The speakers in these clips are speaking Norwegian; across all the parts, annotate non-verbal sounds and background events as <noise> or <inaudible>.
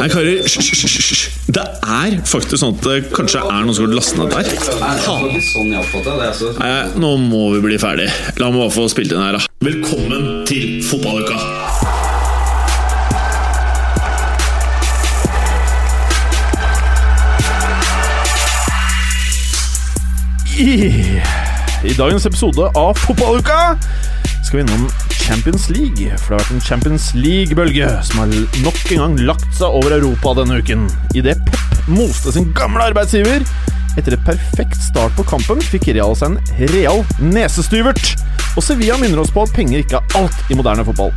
Nei, karer, hysj. Det er faktisk sånn at det kanskje er noen som har lastet ned der. Sånn. Altså. Nei, nå må vi bli ferdig. La meg bare få spilt inn her, da. Velkommen til fotballuka! I, I dagens episode av Fotballuka skal vi innom Champions League. For det har vært en Champions League-bølge som har nok en gang lagt seg over Europa denne uken. Idet Pep moste sin gamle arbeidsgiver. Etter et perfekt start på kampen fikk Real seg en real nesestyvert. Og Sevilla minner oss på at penger ikke er alt i moderne fotball.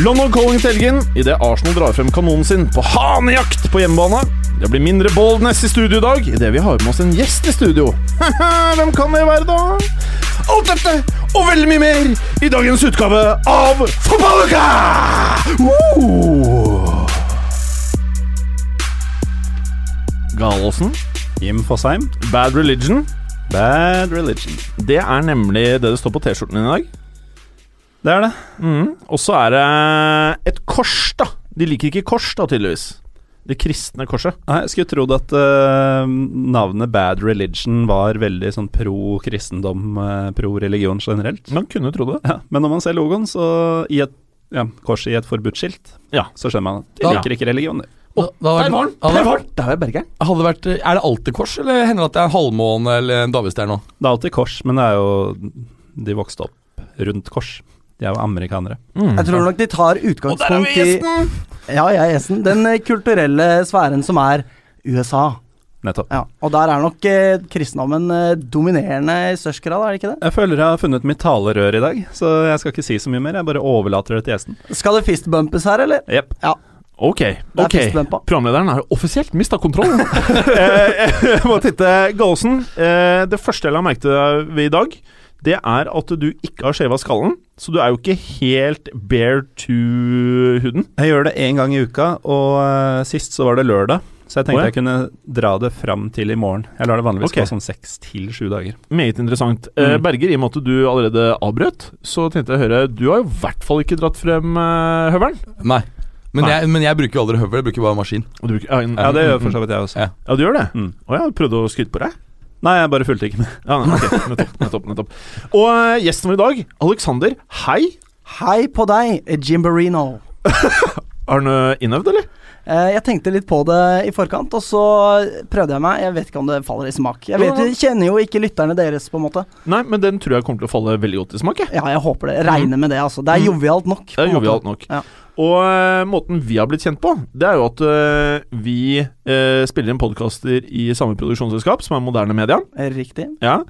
London calling til helgen idet Arsenal drar frem kanonen sin på hanejakt på hjemmebane. Det blir mindre boldness i studio i dag idet vi har med oss en gjest i studio. <laughs> Hvem kan det være, da? Alt dette og veldig mye mer i dagens utgave av Fotballuka! Woo! Galåsen, Jim Fosheim. Bad Religion. Bad religion. Det er nemlig det det står på T-skjorten din i dag. Det er det. Mm. Og så er det et kors, da. De liker ikke kors, da, tydeligvis. Det kristne korset. Nei, Jeg skulle trodd at uh, navnet Bad Religion var veldig sånn pro kristendom, uh, pro religion generelt. Man kunne tro det. Ja, men når man ser logoen, så i et ja, kors i et forbudt skilt, Ja. så skjønner man at de liker ikke religion. de. Da, da Der var den! Der var den! Der var Bergeren. hadde det vært, er det alltid kors, eller hender det at det er en halvmåne eller en davidsstjerne nå? Det er alltid kors, men det er jo De vokste opp rundt kors. De er jo amerikanere. Mm. Jeg tror nok de tar utgangspunkt i Ja, jeg er gjesten. Den eh, kulturelle sfæren som er USA. Nettopp. Ja, Og der er nok eh, kristendommen eh, dominerende i størst grad, er det ikke det? Jeg føler jeg har funnet mitt talerør i dag, så jeg skal ikke si så mye mer. Jeg bare overlater det til gjesten. Skal det fistbumpes her, eller? Jepp. Ok, er ok. fistbumpa. Programlederen har offisielt mista kontrollen. <laughs> eh, jeg må titte Gallosen. Eh, det første jeg la merke til ved i dag, det er at du ikke har skjeva skallen. Så du er jo ikke helt bare to huden. Jeg gjør det én gang i uka, og eh, sist så var det lørdag. Så jeg tenkte oh, ja. jeg kunne dra det fram til i morgen. Jeg lar det vanligvis okay. gå sånn seks til sju dager. Meget interessant. Eh, Mm. Berger, i og med at du allerede avbrøt, så tenkte jeg å høre Du har jo i hvert fall ikke dratt frem uh, høvelen. Nei. Men, Nei. Jeg, men jeg bruker jo aldri høvel, jeg bruker bare maskin. Og du, bruker- ja, en- Ja, det gjør mm, for så vidt jeg også. Ja. Ja, du gjør det? Mm. oh, ja, prøvde å skryte på deg? Nei, jeg bare fulgte ikke med. Ja, nei, okay. <laughs> nettopp, nettopp, nettopp. Og eh, gjesten vår i dag, Alexander, hei. Hei på deg, Jimberino. <laughs> Har han innøvd, eller? Eh, jeg tenkte litt på det i forkant, og så prøvde jeg meg. Jeg vet ikke om det faller i smak. Jeg vet, jeg kjenner jo ikke lytterne deres, på en måte. Nei, men den tror jeg kommer til å falle veldig godt i smak. jeg. Ja, jeg håper det. Regner med det, altså. Det er Mm. jovialt nok. Det er jovialt nok. Ja. Og eh, måten vi har blitt kjent på, det er jo at eh, vi eh, spiller inn podkaster i samme produksjonsselskap, som er Moderne Media. Riktig. Ja.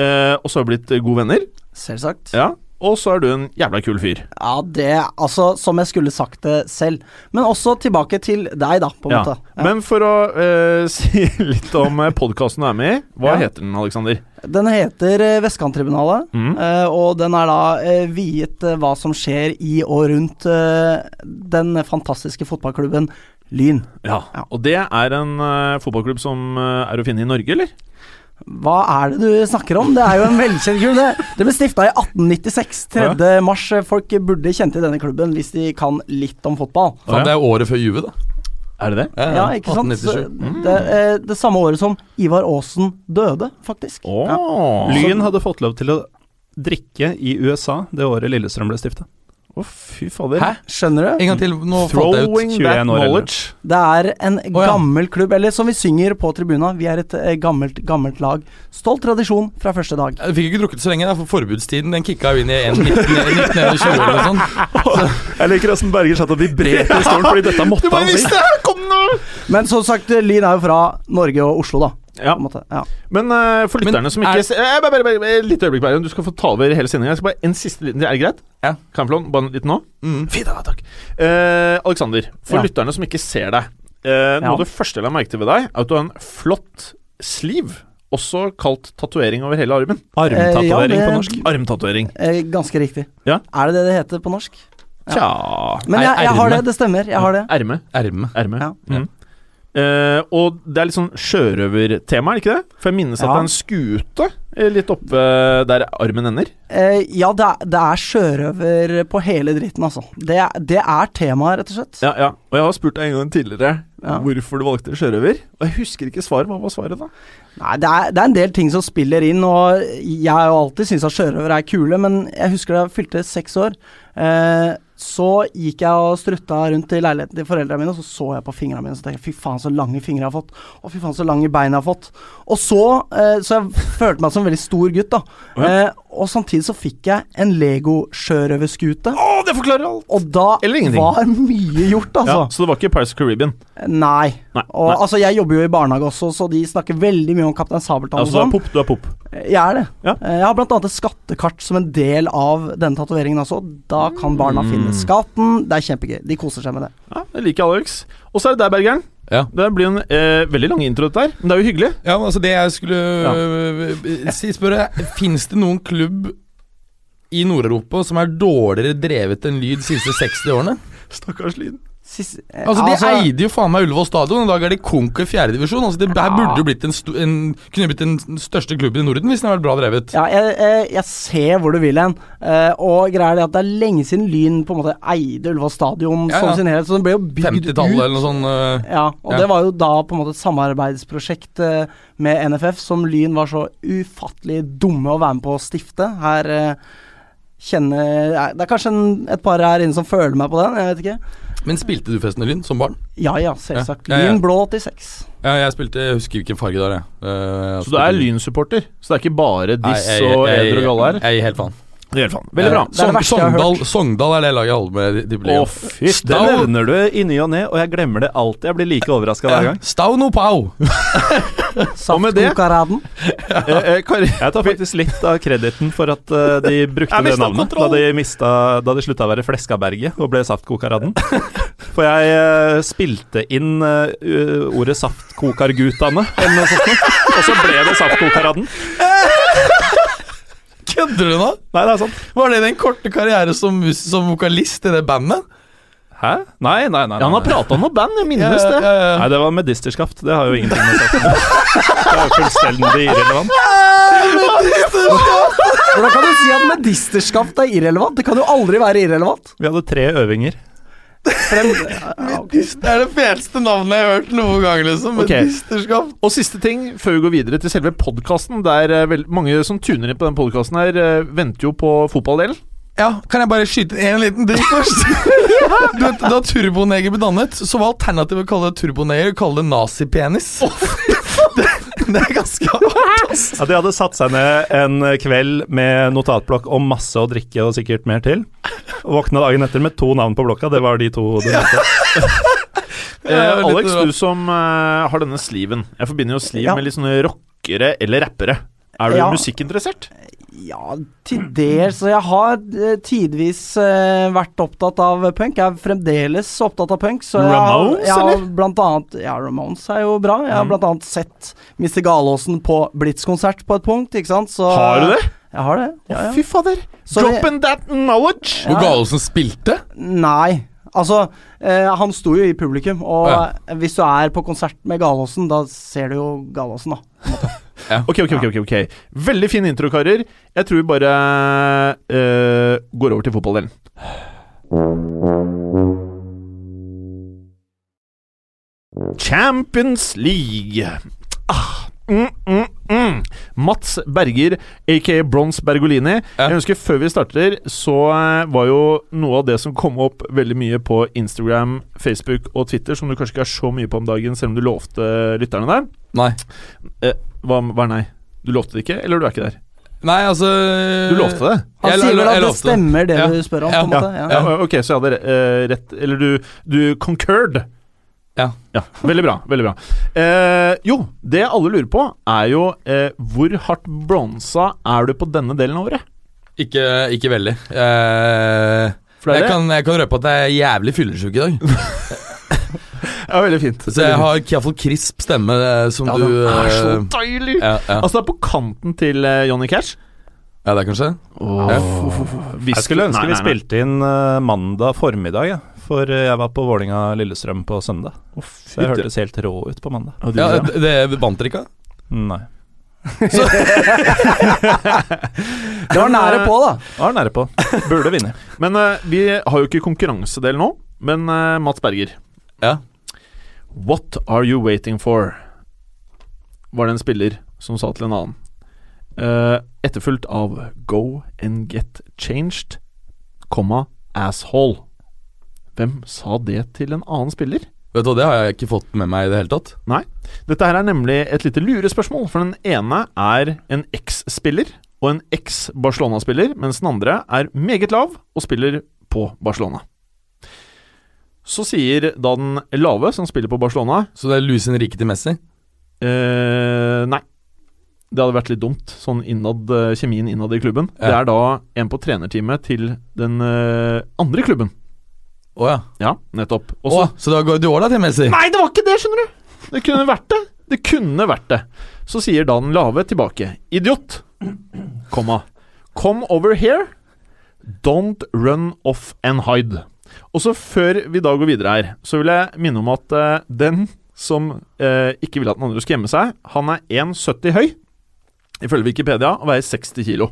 Eh, og så har vi blitt eh, gode venner. Selvsagt. Ja. Og så er du en jævla kul fyr. Ja, det Altså, som jeg skulle sagt det selv. Men også tilbake til deg, da, på en Ja. måte. Ja. Men for å eh, <laughs> si litt om podkasten du er med i, hva heter den, Alexander? Den heter eh, Vestkanttribunalet, Mm. eh, og den er da eh, viet hva som skjer i og rundt den fantastiske fotballklubben Lyn. Ja. Ja. Og det er en fotballklubb som er å finne i Norge, eller? Hva er det du snakker om? Det er jo en velkjent klubb. Det, det ble stifta i 1896. 3. mars. Folk burde kjent til denne klubben hvis de kan litt om fotball. Ja. Det er året før Juve, da. Er det det? Ja, ikke sant? Mm. Det, eh, det samme året som Ivar Aasen døde, faktisk. Oh. Ja. Lyn hadde fått lov til å drikke i USA det året Lillestrøm ble stifta. Å, fy fader. Hæ? Skjønner du? En gang til, nå falt jeg ut. Throwing 21 that knowledge. Det er en ja. gammel klubb, eller som vi synger på tribuna, vi er et eh, gammelt, gammelt lag. Stolt tradisjon fra første dag. Jeg fikk ikke drukket så lenge, da, for forbudstiden den kicka jo inn i 1921 eller noe sånt. Jeg liker åssen Berger satt og vibrerte i stolen, fordi dette måtte han si. Men som sagt, Lyn er jo fra Norge og Oslo, da. Ja. På en måte. Ja. Men uh, for Men lytterne som er- ikke er... eh, bare, bare, bare, bare, Litt øyeblikk, bare. Du skal få ta over hele sendinga. En siste liten Er det greit? Ja. Kan jeg få lov? Bare litt nå? Mm. Fint, da, takk. Uh, Alexander, for Ja. lytterne som ikke ser deg. Uh, noe Ja. av det første jeg la merke til ved deg, er at du har en flott sleeve. Også kalt tatovering over hele armen. Armtatovering Eh, ja, på norsk. Armtatovering. Eh, ganske riktig. Ja. Er det det det heter på norsk? Ja. Tja Men Er- jeg, jeg har det, det stemmer. Jeg har det. Erme. Erme. Erme. Ja. Mm. Eh, og det er litt sånn sjørøvertema, er det ikke det? For jeg minnes at det er en skute eh, litt oppe der armen ender. Uh, ja, det er, det er sjørøver på hele dritten, altså. Det, det er temaet, rett og slett. Ja, ja. Og jeg har spurt deg en gang tidligere Ja. hvorfor du valgte sjørøver. Og jeg husker ikke svaret. Hva var svaret da? Nei, det er, det er en del ting som spiller inn, og jeg har jo alltid syntes at sjørøvere er kule, men jeg husker da jeg fylte seks år. Eh, så gikk jeg og strutta rundt i leiligheten til foreldrene mine, og så så jeg på fingrene mine og så tenkte jeg, fy faen så lange fingre jeg har fått. Å fy faen så lange bein jeg har fått. Og så eh, Så jeg følte meg som en veldig stor gutt, da. Ja. Eh, og samtidig så fikk jeg en Lego-sjørøverskute. Oh, det forklarer alt! Og da var mye gjort, altså. Ja, så det var ikke Pirates of Caribbean? Nei. Nei. Og nei. altså, jeg jobber jo i barnehage også, så de snakker veldig mye om Kaptein Sabeltann Altså, du og er sånn. pop, du er pop. Jeg er det. Ja. Eh, Jeg har blant annet et skattekart som en del av denne tatoveringen også. Da kan barna Mm. finne skatten. Det er kjempegøy. De koser seg med det. Ja, det liker Alex. Og så er det deg, Bergeren. Ja. Det blir en eh, veldig lang intro, dette her. Men det er jo hyggelig. Ja, men altså Det jeg skulle ja. si, spørre Fins det noen klubb i Nord-Europa som er dårligere drevet enn Lyd de siste 60 årene? Stakkars Lyn. Sist, eh, Altså De eide jo faen meg Ullevål stadion, i dag er de konk i fjerdedivisjon. Altså, det her burde jo blitt en, en Kunne blitt den største klubben i Norden hvis den hadde vært bra drevet. ja, jeg, jeg, jeg ser hvor du vil hen. Eh, og greia er at det er lenge siden Lyn på en måte eide Ullevål stadion Ja, som sin helhet. Så den ble jo bygd 50-tallet ut. eller noe sånt. uh, Ja, og Ja. det var jo da på en måte et samarbeidsprosjekt eh, med NFF som Lyn var så ufattelig dumme å være med på å stifte. Her eh, kjenner eh, Det er kanskje en, et par her inne som føler meg på den, jeg vet ikke. Men spilte du Festen i Lyn som barn? Ja ja, selvsagt. Ja, ja, ja. Lyn blå 86. Ja, jeg spilte Jeg husker hvilken farge det var, jeg. jeg Så du er Lyn-supporter? Så det er ikke bare Diss og Eder og Galle her? Jeg gir helt faen. Det gjør faen. Veldig bra. Det er det Sogndal. Sogndal er det laget jeg holder med i Å, fy Det nevner du i ny og ne, og jeg glemmer det alltid. Jeg blir like overraska hver gang. Stauno Pau! <laughs> med det? Saftkokaraden. eh, eh, Jeg tar faktisk litt av krediten for at eh, de brukte det navnet da de, mista, da de slutta å være Fleskaberget og ble Saftkokaraden. For jeg eh, spilte inn eh, ordet Saftkokargutane, eller noe sånt, og så ble det Saftkokaraden. Kødder du nå? Nei, det er sant. Var det din korte karriere som, som vokalist i det bandet? Hæ? Nei, nei, nei. Ja, han har nei. prata om noe band, jeg minnes det. Nei, det var medisterskaft. Det har jo ingenting med saken å gjøre. Det er jo fullstendig irrelevant. Hvordan kan du si at medisterskaft er irrelevant? Det kan jo aldri være irrelevant. Vi hadde tre øvinger. Det er det feteste navnet jeg har hørt noen gang, liksom. Ok. Medisterskap. Og siste ting, før vi går videre til selve podkasten. Eh, mange som tuner inn på den podkasten eh, venter jo på fotballdelen. Ja, Kan jeg bare skyte en liten ting <laughs> først? du vet, Da Turboneger ble dannet, så var alternativet å kalle det Turboneger å kalle det nazipenis. det, <laughs> det er ganske hardt, Ja, At de hadde satt seg ned en kveld med notatblokk og masse å drikke og sikkert mer til. Og våkna dagen etter med to navn på blokka. Det var de to du nevnte. <laughs> Eh, Ja, Alex, du som eh, har denne sliven. Jeg forbinder jo sliv Ja. med litt sånne rockere eller rappere. Er du Ja. musikkinteressert? Ja, til dels. Jeg har eh, tidvis eh, vært opptatt av punk. Jeg er fremdeles opptatt av punk. Så jeg har- Ramones, jeg har? Blant annet, ja, Ramones er jo bra. Jeg har Mm. blant annet sett Mr. Galåsen på Blitz-konsert på et punkt, ikke sant. Så, Har du det? Jeg har det. Ja, ja. Fy fader. Dropping that knowledge! Hvor Galåsen spilte? Nei. Altså, eh, han sto jo i publikum, og Ja. hvis du er på konsert med Galåsen, da ser du jo Galåsen, da. <laughs> Ok, ok, ok, ok, ok Veldig fin intro, karer. Jeg tror vi bare uh, går over til fotballdelen. Champions League. Ah, mm, mm, mm. Mats Berger, aka Brons Bergolini. Ja. Jeg husker Før vi starter, så eh, var jo noe av det som kom opp veldig mye på Instagram, Facebook og Twitter, som du kanskje ikke er så mye på om dagen, selv om du lovte lytterne det. Nei. Hva, hva er nei? Du lovte det ikke, eller du er ikke der? Nei, altså Du lovte det? Han Jeg- sier vel at det stemmer, det Ja. du spør om, Ja. på en måte. Ja. Ja, ok, så jeg hadde eh, rett Eller du, du concurred. Ja. ja. Veldig bra. veldig bra eh, Jo, det alle lurer på, er jo eh, hvor hardt bronsa er du på denne delen av året? Ikke, ikke veldig. Jeg, kan, jeg kan røpe at jeg er jævlig fyllesyk i dag. <laughs> Ja, veldig fint. Så jeg har iallfall krisp stemme, eh, som ja, du det er så eh, deilig! ja, ja. Altså, det er på kanten til eh, Johnny Cash. ja, det kan skje. Oh, Jeg skulle ønske vi spilte inn mandag formiddag, ja. for jeg var på Vålinga-Lillestrøm på søndag. Så jeg hørtes helt rå ut på mandag. Ja, Ja, ja. det, det vant dere ikke? Nei. Så. <laughs> Det var nære på, da. Det Var nære på. Burde vinne. Men uh, vi har jo ikke konkurransedel nå. Men uh, Mats Berger, Ja. What are you waiting for? Var det en spiller som sa til en annen. Uh, etterfulgt av go and get changed, komma asshole. Hvem sa det til en annen spiller? Vet du hva, Det har jeg ikke fått med meg i det hele tatt. Nei. Dette her er nemlig et lite lurespørsmål, for den ene er en eks-spiller og en eks-Barcelona-spiller, mens den andre er meget lav og spiller på Barcelona. Så sier da den lave, som spiller på Barcelona Så det er Luis Henrique til Messi? eh, Nei. Det hadde vært litt dumt, sånn innad, eh, kjemien innad i klubben. Det er da en på trenerteamet til den eh, andre klubben. Å ja. Ja, nettopp. Også, Å, så det var Guardiola til Messi? Nei, det var ikke det, skjønner du! Det kunne vært det. Det kunne vært det. Så sier da den lave tilbake. Idiot! Komma. Come over here. Don't run off and hide. Og så før vi da går videre her, så vil jeg minne om at uh, den som uh, ikke vil at den andre skal gjemme seg, han er 1,70 høy, ifølge Wikipedia, og veier 60 kilo.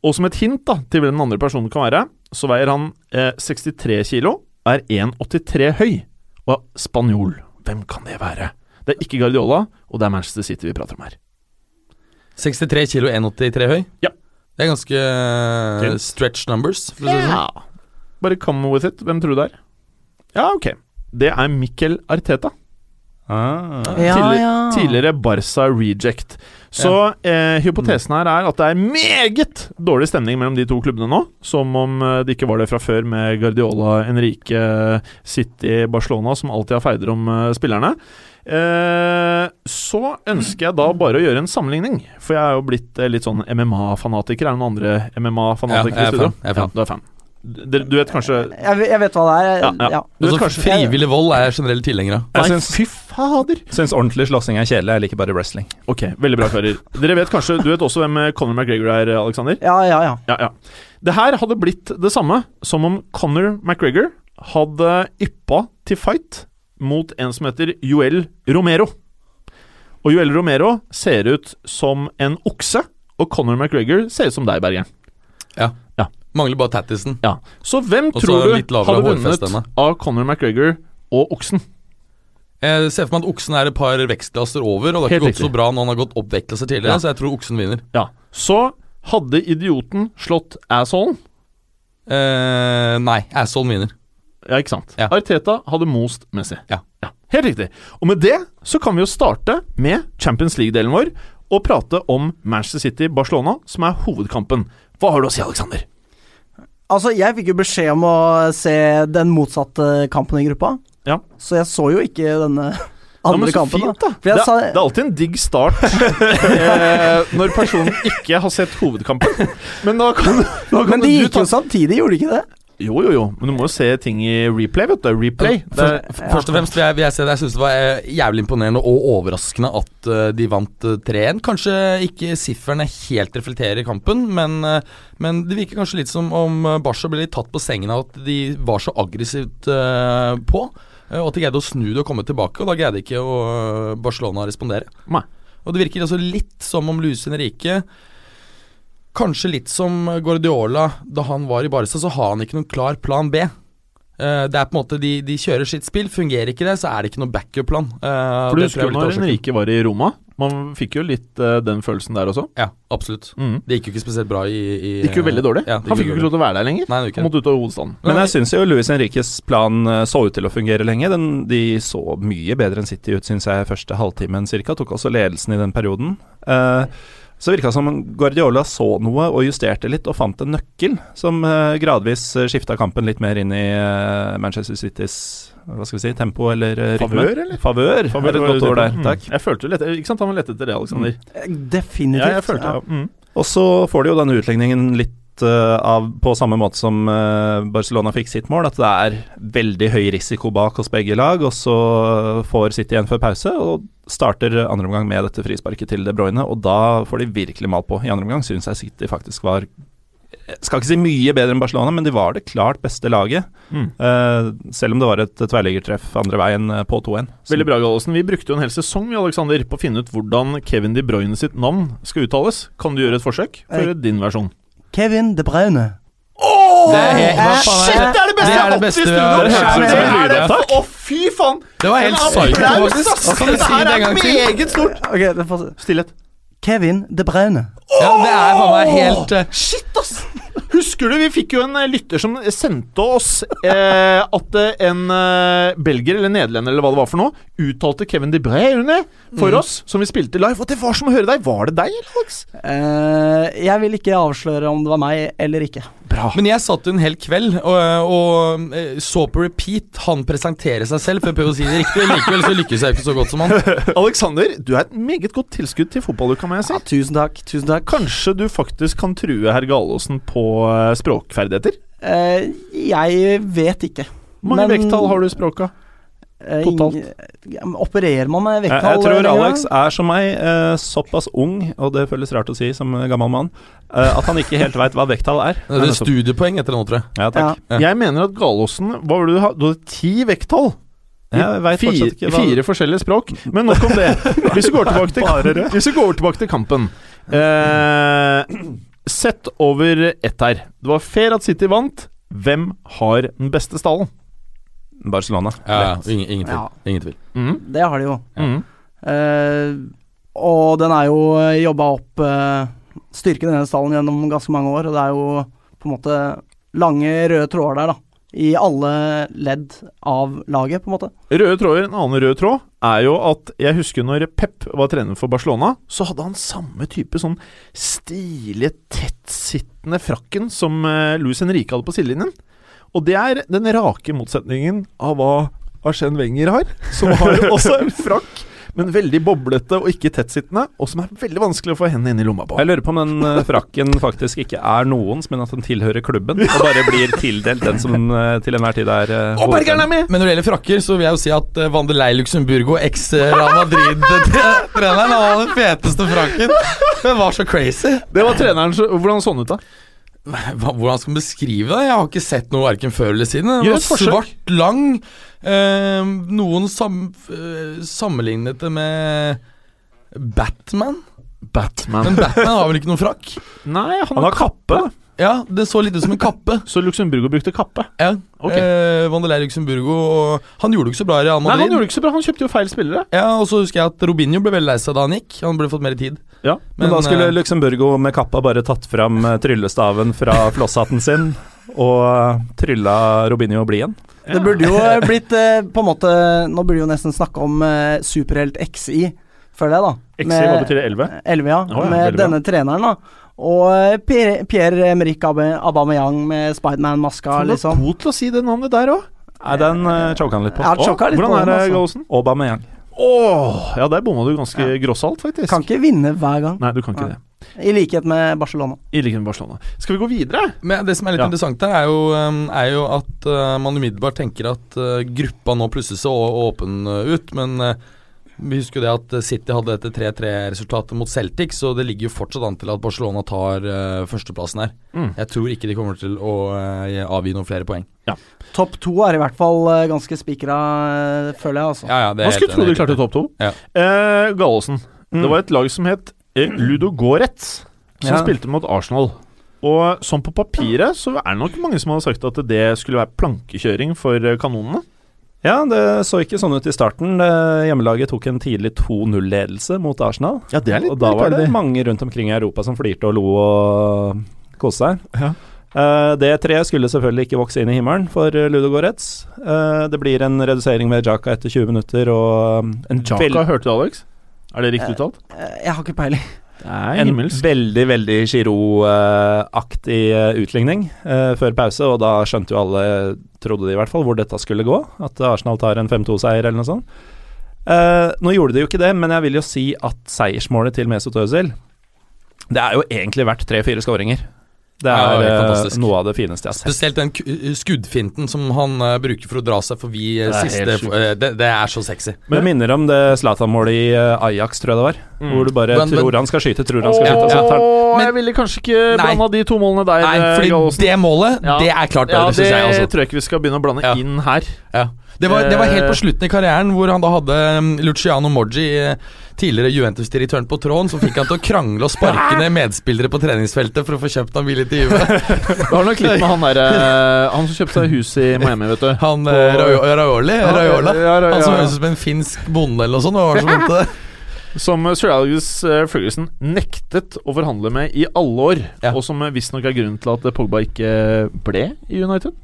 Og som et hint da, til hvem den andre personen kan være, så veier han uh, 63 kilo, er 1,83 høy, og er spanjol. Hvem kan det være? Det er ikke Guardiola, og det er Manchester City vi prater om her. 63 kilo, 1,83 høy? Ja. Det er ganske eh, stretch numbers. For å si det sånn. Ja. Bare come with it. Hvem tror du det er? Ja, ok. Det er Mikkel Arteta. Ah. Ja, Tidlig- ja. Tidligere Barca reject. Så eh, hypotesen her er at det er meget dårlig stemning mellom de to klubbene nå. Som om eh, det ikke var det fra før med Guardiola, Enrique, City, Barcelona, som alltid har feider om eh, spillerne. Eh, så ønsker jeg da bare å gjøre en sammenligning, for jeg er jo blitt eh, litt sånn MMA-fanatiker. Er det noen andre MMA-fanatikere er i studio? fan, jeg er fan. Ja, du er fan. Du, du vet kanskje Jeg, vet- jeg vet hva det er. Ja, ja. Ja. Du vet kanskje frivillig vold er jeg generelt tilhenger av. Jeg syns, fy fader! syns ordentlig slåssing er kjedelig. Jeg liker bare wrestling. Ok, veldig bra, fører. Dere vet kanskje Du vet også hvem eh, Conor McGregor er, Alexander? ja, ja, ja. Ja, ja. Det her hadde blitt det samme som om Conor McGregor hadde yppa til fight mot en som heter Joel Romero. Og Joel Romero ser ut som en okse, og Conor McGregor ser ut som deg, Bergeren. Mangler bare tattisen. Ja. Så hvem Også tror du hadde vunnet av Conor McGregor og oksen? Jeg ser for meg at oksen er et par vekstklasser over, og det har Helt ikke gått riktig. så bra når han har gått opp vektklasser tidligere, Ja. så jeg tror oksen vinner. Ja. Så hadde idioten slått assholen Eh, nei, Asshole vinner. Ja, ikke sant? Ja. Arteta hadde most Messi. Ja. Helt riktig. Og med det så kan vi jo starte med Champions League-delen vår og prate om Manchester City-Barcelona, som er hovedkampen. Hva har du å si, Alexander? Altså, jeg fikk jo beskjed om å se den motsatte kampen i gruppa. Ja. Så jeg så jo ikke denne Ja, andre så kampen. fint, da. da. Det, sa, det er alltid en digg start <laughs> eh, når personen ikke har sett hovedkampen. Men da kan, da kan men de gikk jo samtidig, gjorde de ikke det? Jo, jo, jo. Men du må jo se ting i replay, vet du. Replay. Det, Først, og fremst vil jeg, vil jeg si at jeg syns det var eh, jævlig imponerende og overraskende at eh, de vant eh, 3-1. Kanskje ikke sifferne helt reflekterer kampen, men, eh, men det virker kanskje litt som om eh, Barca ble litt tatt på sengen av at de var så aggressivt eh, på. eh, Og at de greide å snu det og komme tilbake, og da greide ikke eh, Barcelona å respondere. Nei. Og det virker altså litt som om Luis Henrique Kanskje litt som Guardiola da han var i Barca, så har han ikke noen klar plan B. Eh, det er på en måte de, de kjører sitt spill. Fungerer ikke det, så er det ikke noen backup-plan. Eh, for du husker er når Henrike var i Roma? Man fikk jo litt uh, den følelsen der også. Ja, absolutt. Mm. Det gikk jo ikke spesielt bra i, i Det gikk jo veldig dårlig. Ja, Han fikk jo ikke lov til å være der lenger. Nei, Han måtte ut av hovedstaden. Men jeg syns jo Luis Henriques plan så ut til å fungere lenge. Den, de så mye bedre enn City ut, syns jeg, første halvtimen cirka. Tok også ledelsen i den perioden. Eh, så virka som Guardiola så noe og justerte litt, og fant en nøkkel som uh, gradvis uh, skifta kampen litt mer inn i eh, Manchester Citys hva skal vi si, tempo eller rytme. Favør, eller? Favør, Favør er et godt ord der. Mm. Takk. Mm. Jeg følte jo lett, Ikke sant han var lette etter det, Alexander? Definitivt. Ja, jeg følte ja. ja. Mm. Og så får de jo denne utlegningen litt eh, av på samme måte som eh, Barcelona fikk sitt mål, at det er veldig høy risiko bak hos begge lag, og så får City igjen før pause, og starter andre omgang med dette frisparket til De Bruyne, og da får de virkelig mal på. I andre omgang syns jeg City faktisk var skal ikke si mye bedre enn Barcelona, men de var det klart beste laget. Mm. Uh, selv om det var et tverrliggertreff andre veien eh, på 2-1. Veldig bra, Gallosen. Vi brukte jo en hel sesong vi, Alexander, på å finne ut hvordan Kevin De Bruyne sitt navn skal uttales. Kan du gjøre et forsøk? For din versjon. Kevin De Braune. Det er helt- shit, det? Det er det beste jeg har hatt i studio! Det er det. Å, fy faen! Det var helt Det psycho, faktisk. Dette her er? Meget stort. Ok, det får Stillhet. Kevin De Braune. Ja, det er faen meg helt eh, Shit, ass! Husker du, vi fikk jo en eh, lytter som sendte oss eh, at eh, en eh, belgier eller nederlender eller hva det var for noe, uttalte Kevin De Bruyne for oss, som vi spilte live. Og det var som å høre deg. Var det deg, Alex? Eh, jeg vil ikke avsløre om det var meg eller ikke. Bra. Men jeg satt en hel kveld og, og eh, så på repeat han presentere seg selv for jeg prøver å si det riktig. Likevel så lykkes jeg ikke så godt som han. <laughs> Alexander, du er et meget godt tilskudd til fotballuka, må jeg si. Ja, tusen takk. Tusen takk. Kanskje du faktisk kan true herr Galåsen på eh, språkferdigheter? Eh, jeg vet ikke. Hvor mange Men- vekttall har du i språka? Eh, Totalt. Opererer man med vekttall? jeg tror? Alex er som meg, eh, såpass ung, og det føles rart å si som gammel mann, eh, at han ikke helt veit hva vekttall er. <laughs> Det er studiepoeng etter nå, tror jeg. Ja, takk. Ja. Jeg mener at Galåsen Hva var det du hadde? Du hadde ti vekttall. Jeg fire, hva fire forskjellige språk. Men nok om det. <laughs> Hvis vi går tilbake til, hvis vi går tilbake til kampen eh, Sett over ett her. Det var fair at City vant. Hvem har den beste stallen? Barcelona. Ja, ingen, ingen tvil. Ja. Ingen tvil. Mm. Det har de jo. Mm. Uh, og den er jo jobba opp uh, styrken i denne stallen gjennom ganske mange år, og det er jo på en måte lange røde tråder der, da. I alle ledd av laget, på en måte. Røde tråder, En annen rød tråd er jo at jeg husker når Pep var trener for Barcelona, så hadde han samme type sånn stilige, tettsittende frakken som uh, Luis Henrique hadde på sidelinjen. Og det er den rake motsetningen av hva Arsène Wenger har, som har <laughs> også en frakk, men veldig boblete og ikke tettsittende, og som er veldig vanskelig å få hendene inn i lomma på. Jeg lurer på om den eh, frakken faktisk ikke er noens, men at den tilhører klubben, og bare blir tildelt den som eh, til enhver tid er uh, Bergeren er med! Men når det gjelder frakker, så vil jeg jo si at uh, Vandelei Luxemburgo, eks-Real Madrid-treneren, <laughs> han hadde den feteste frakken. Den var så crazy. Det var treneren, så, Hvordan så den ut, da? <laughs> Hva, hvordan skal man beskrive det? Jeg har ikke sett noe verken før eller siden. Det var svart, lang. Eh, noen sam, eh, sammenlignet det med Batman. Batman. Men Batman har vel ikke noen frakk? Nei, han, Han har kappe. Ja, det så litt ut som en kappe. Så Luxemburgo brukte kappe. Ja. Okay. Eh, Vandelei Luxemburgo og Han gjorde det ikke så bra i Real Nei, han gjorde det ikke så bra. Han kjøpte jo feil spillere. Ja, og så husker jeg at Robinho ble veldig lei seg da han gikk. Han burde fått mer tid. Ja. Men, da skulle eh, Luxemburgo med kappa bare tatt fram eh, tryllestaven fra <laughs> flosshatten sin og eh, trylla Robinho blid igjen. Det burde jo <laughs> blitt eh, på en måte Nå burde jo nesten snakke om eh, superhelt XI, føler jeg, da. XI, hva betyr det? 11? 11, ja. Oh, ja, med denne treneren, da. Og eh, Pierre- Pierre-Emerick Aubameyang med Spiderman-maska, liksom. god til å si det navnet der òg. Nei, den uh, choka han litt på. Ja, oh, litt på Hvordan er det. Gallosen? Aubameyang. Åh, ja, der bomma du ganske grossalt, faktisk. Kan ikke vinne hver gang, Nei, du kan ikke Nei. det. i likhet med Barcelona. I likhet med Barcelona. Skal vi gå videre? Men det som er litt Ja. interessant her, er jo, um, er jo at uh, man umiddelbart tenker at uh, gruppa nå plutselig så åpen uh, ut, men uh, vi husker jo det at City hadde dette 3-3-resultatet mot Celtic, så det ligger jo fortsatt an til at Barcelona tar uh, førsteplassen her. Mm. Jeg tror ikke de kommer til å uh, avgi noen flere poeng. Topp to er i hvert fall uh, ganske spikra, føler jeg, altså. Ja, ja, det Man skulle tro de klarte topp to. Ja. Eh, Gallosen. Mm. Det var et lag som het Ludo Goretz, som Ja. spilte mot Arsenal. Og sånn på papiret så er det nok mange som hadde sagt at det skulle være plankekjøring for kanonene. Ja, det så ikke sånn ut i starten. Hjemmelaget tok en tidlig 2-0-ledelse mot Arsenal. Ja, det er litt og da var det mange rundt omkring i Europa som flirte og lo og koste seg. Ja. Eh, det treet skulle selvfølgelig ikke vokse inn i himmelen for uh, Ludo Goretz. Eh, det blir en redusering med Jaka etter 20 minutter og um, en, Jaka, hørte du, Alex? Er det riktig uttalt? Eh, Jeg har ikke peiling. En himmelsk. veldig, veldig Giroud-aktig eh, utligning eh, før pause, og da skjønte jo alle, trodde de i hvert fall, hvor dette skulle gå. At Arsenal tar en 5-2-seier eller noe sånt. Eh, nå gjorde de jo ikke det, men jeg vil jo si at seiersmålet til Mesut Özil Det er jo egentlig verdt tre-fire skåringer. Det er helt eh, noe av det fineste jeg har sett. Spesielt den skuddfinten som han uh, bruker for å dra seg forbi uh, Det siste eh, det, det er så sexy. Det minner om det Zlatan-målet i eh, Ajax, tror jeg det var. Mm. Hvor du bare Men- men- tror han skal skyte, tror han skal skyte, og Åh, tar jeg ville kanskje ikke blanda de to målene der. Nei, eh, fordi det målet, Ja. det er klart bedre, det syns jeg. Altså. tror jeg ikke vi skal begynne å blande Ja. inn her. Ja. Det, var, det var helt på Eh. slutten i karrieren, hvor han da hadde um, Luciano Moggi, eh, tidligere Juventus-direktøren på tråden, som fikk han til å krangle og sparke <laughs> ned medspillere på treningsfeltet for å få kjøpt han billig Juve. <laughs> Det har nok klipp med han der eh, Han som kjøpte seg hus i Miami, vet du. Han På, Raioli, Ja, Raiola. ja, ja, ja, Han som høres ut som en finsk bonde eller noe sånt. Hva var det som mente det? <laughs> Som Sir Alex eh, Ferguson nektet å forhandle med i alle år. Ja. Og som eh, visstnok er grunnen til at Pogba ikke ble i United.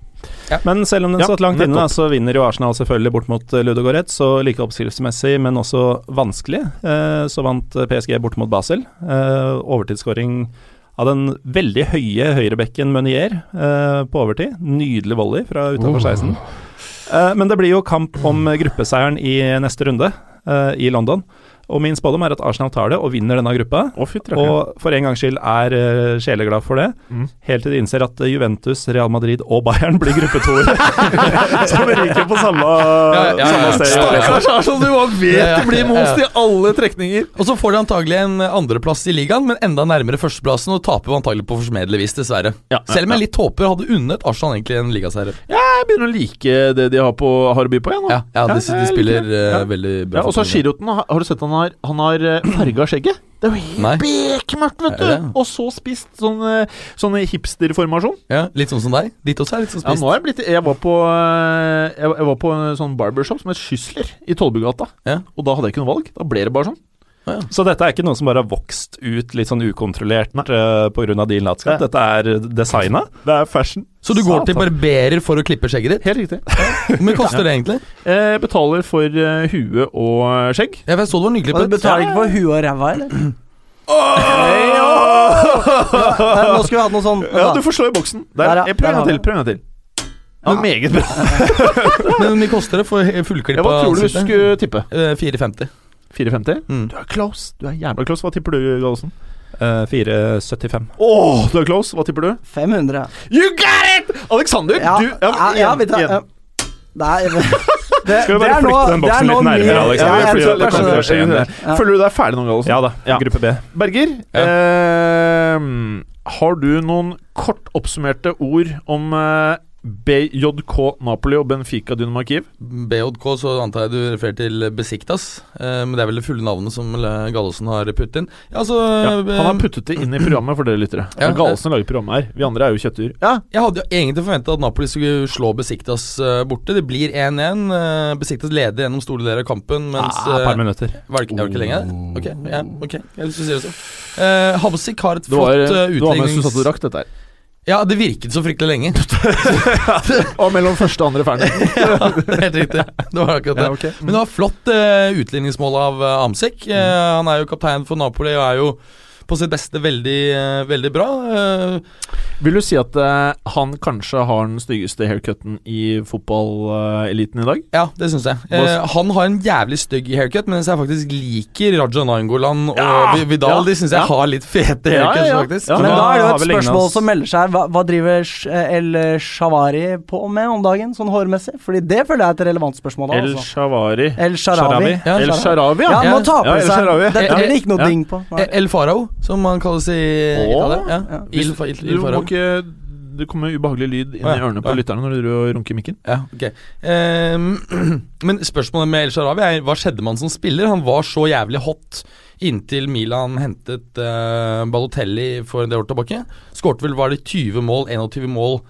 Men selv om den Ja, satt langt inne, så vinner jo Arsenal selvfølgelig bort mot eh, Ludogorets. Så like oppskriftsmessig, men også vanskelig, eh, så vant eh, PSG bort mot Basel. Eh, overtidsskåring av den veldig høye høyrebekken Meunier eh, på overtid. Nydelig volley fra utafor 16. Eh, men det blir jo kamp om gruppeseieren i neste runde eh, i London. Og min spådom er at Arsenal tar det og vinner denne gruppa. Oh, fytti. Og for en gangs skyld er uh, sjeleglad for det. Mm. Helt til de innser at eh, Juventus, Real Madrid og Bayern blir gruppetoer. <laughs> Som ryker på samme, ja, ja. sted. Stakkars Arsenal, du bare vet Ja, ja. det blir most i alle trekninger. Og så får de antagelig en andreplass i ligaen, men enda nærmere førsteplassen, og taper antagelig på forsmedelig vis, dessverre. Ja, Selv om jeg litt håper hadde unnet Arsenal egentlig en ligaseier. Jeg begynner å like det de har, på, har å by på, jeg nå. Ja, ja, de, de spiller uh, eh, Ja. veldig bra. Ja, og så. Giroten, har har du sett han har, han har eh, farga skjegget? Det er jo helt bekmørkt, vet du! Og så spist. Sånn, eh, sånn hipsterformasjon. Ja, litt sånn som deg. Ditt også er litt sånn Ja, spist. nå er jeg blitt Jeg var på eh, Jeg, jeg var på en sånn barbershop som het Skyssler i Tollbugata. Ja. Og da hadde jeg ikke noe valg. Da ble det bare sånn. Så dette er ikke noe som bare har vokst ut litt sånn ukontrollert uh, pga. din latskap. Ja. Dette er designa. Det er fashion. Så du går til barberer for å klippe skjegget ditt? Helt riktig. Hvor mye koster det egentlig? Jeg betaler for uh, hue og skjegg. Ja, Jeg så det var Og du betaler ikke for hue og ræva, eller? Nei, Nå skulle vi hatt noe sånn Ja, du får slå i boksen. Der. Der, ja. Prøv en gang til. Prøv en gang til. Ja, meget bra. <laughs> Men hvor mye koster det for Ja, fullklippa hva tror du du skulle tippe? Eh, 450. 450? Mm. Du er close. Du er jævla close. Hva tipper du, Gallosen? Uh, 475. Åh, du er close. Hva tipper du? 500. You got it! Alexander, Ja, du ja, ja, ja igjen. ja. Nei, det, det, <laughs> Skal vi bare flytte den boksen litt nærmere, Aleksander? Ja, det tror litt det. Der. Ja. Føler du deg ferdig nå, Gallosen? Ja da, Ja. gruppe B. Berger, eh, har du noen kort oppsummerte ord om eh, BJK Napoli og Benfica Dynamo Kiev? BJK, så antar jeg du refererer til Besiktas. Eh, men det er vel det fulle navnet som eh, Gallosen har puttet inn. Ja, altså Ja, eh, han har puttet det inn i programmet for dere lyttere. Det Ja. Gallosen lager programmet her. Vi andre er jo kjøttdyr. Ja, Jeg hadde jo egentlig forventa at Napoli skulle slå Besiktas eh, borte. Det blir 1-1. eh, Besiktas leder gjennom store deler av kampen, mens Ah, par eh, minutter. Var det ikke, var det ikke lenge? Ok, ja, ok, jeg si det så. Uh, Habsik har et flott uh, det var mens du satt og utlignings... drakk dette her. Ja, det virket så fryktelig lenge. <laughs> Og mellom første og andre ferdig. <laughs> ja, helt riktig. Det var akkurat det. Ja, ok. Men det var flott uh, utligningsmål av uh, Amsik. Uh, han er jo kaptein for Napoli og er jo på sitt beste veldig, eh, veldig bra. Eh, Vil du si at eh, han kanskje har den styggeste haircutten i fotballeliten i dag? ja, det syns jeg. Han har en jævlig stygg haircut, mens jeg faktisk liker Raja Nangolan og Ja, Vi- Vidal. ja, De syns jeg ja. har litt fete haircuts, ja, ja. faktisk. Ja, Men da er det jo et spørsmål som melder seg. Hva, hva driver El Shavari på med om dagen, sånn hårmessig? Fordi det føler jeg er et relevant spørsmål. da, El Altså. Shavari. El Sharawi. El Sharawi. Ja, ja. nå taper Ja, El seg. Dette blir det ikke noe Ja. ding på. Nei. El Farao, som han kalles i Italia. Ja. Ja. Il, ikke Det kommer ubehagelig lyd inn i ja. ørene på lytterne når du runker mikken. Ja, ok um, <clears throat> Men spørsmålet med El Sharawi er hva skjedde med han som spiller? Han var så jævlig hot inntil Milan hentet uh, Balotelli for en del år tilbake. Skårte vel var det 20 mål, 21 mål.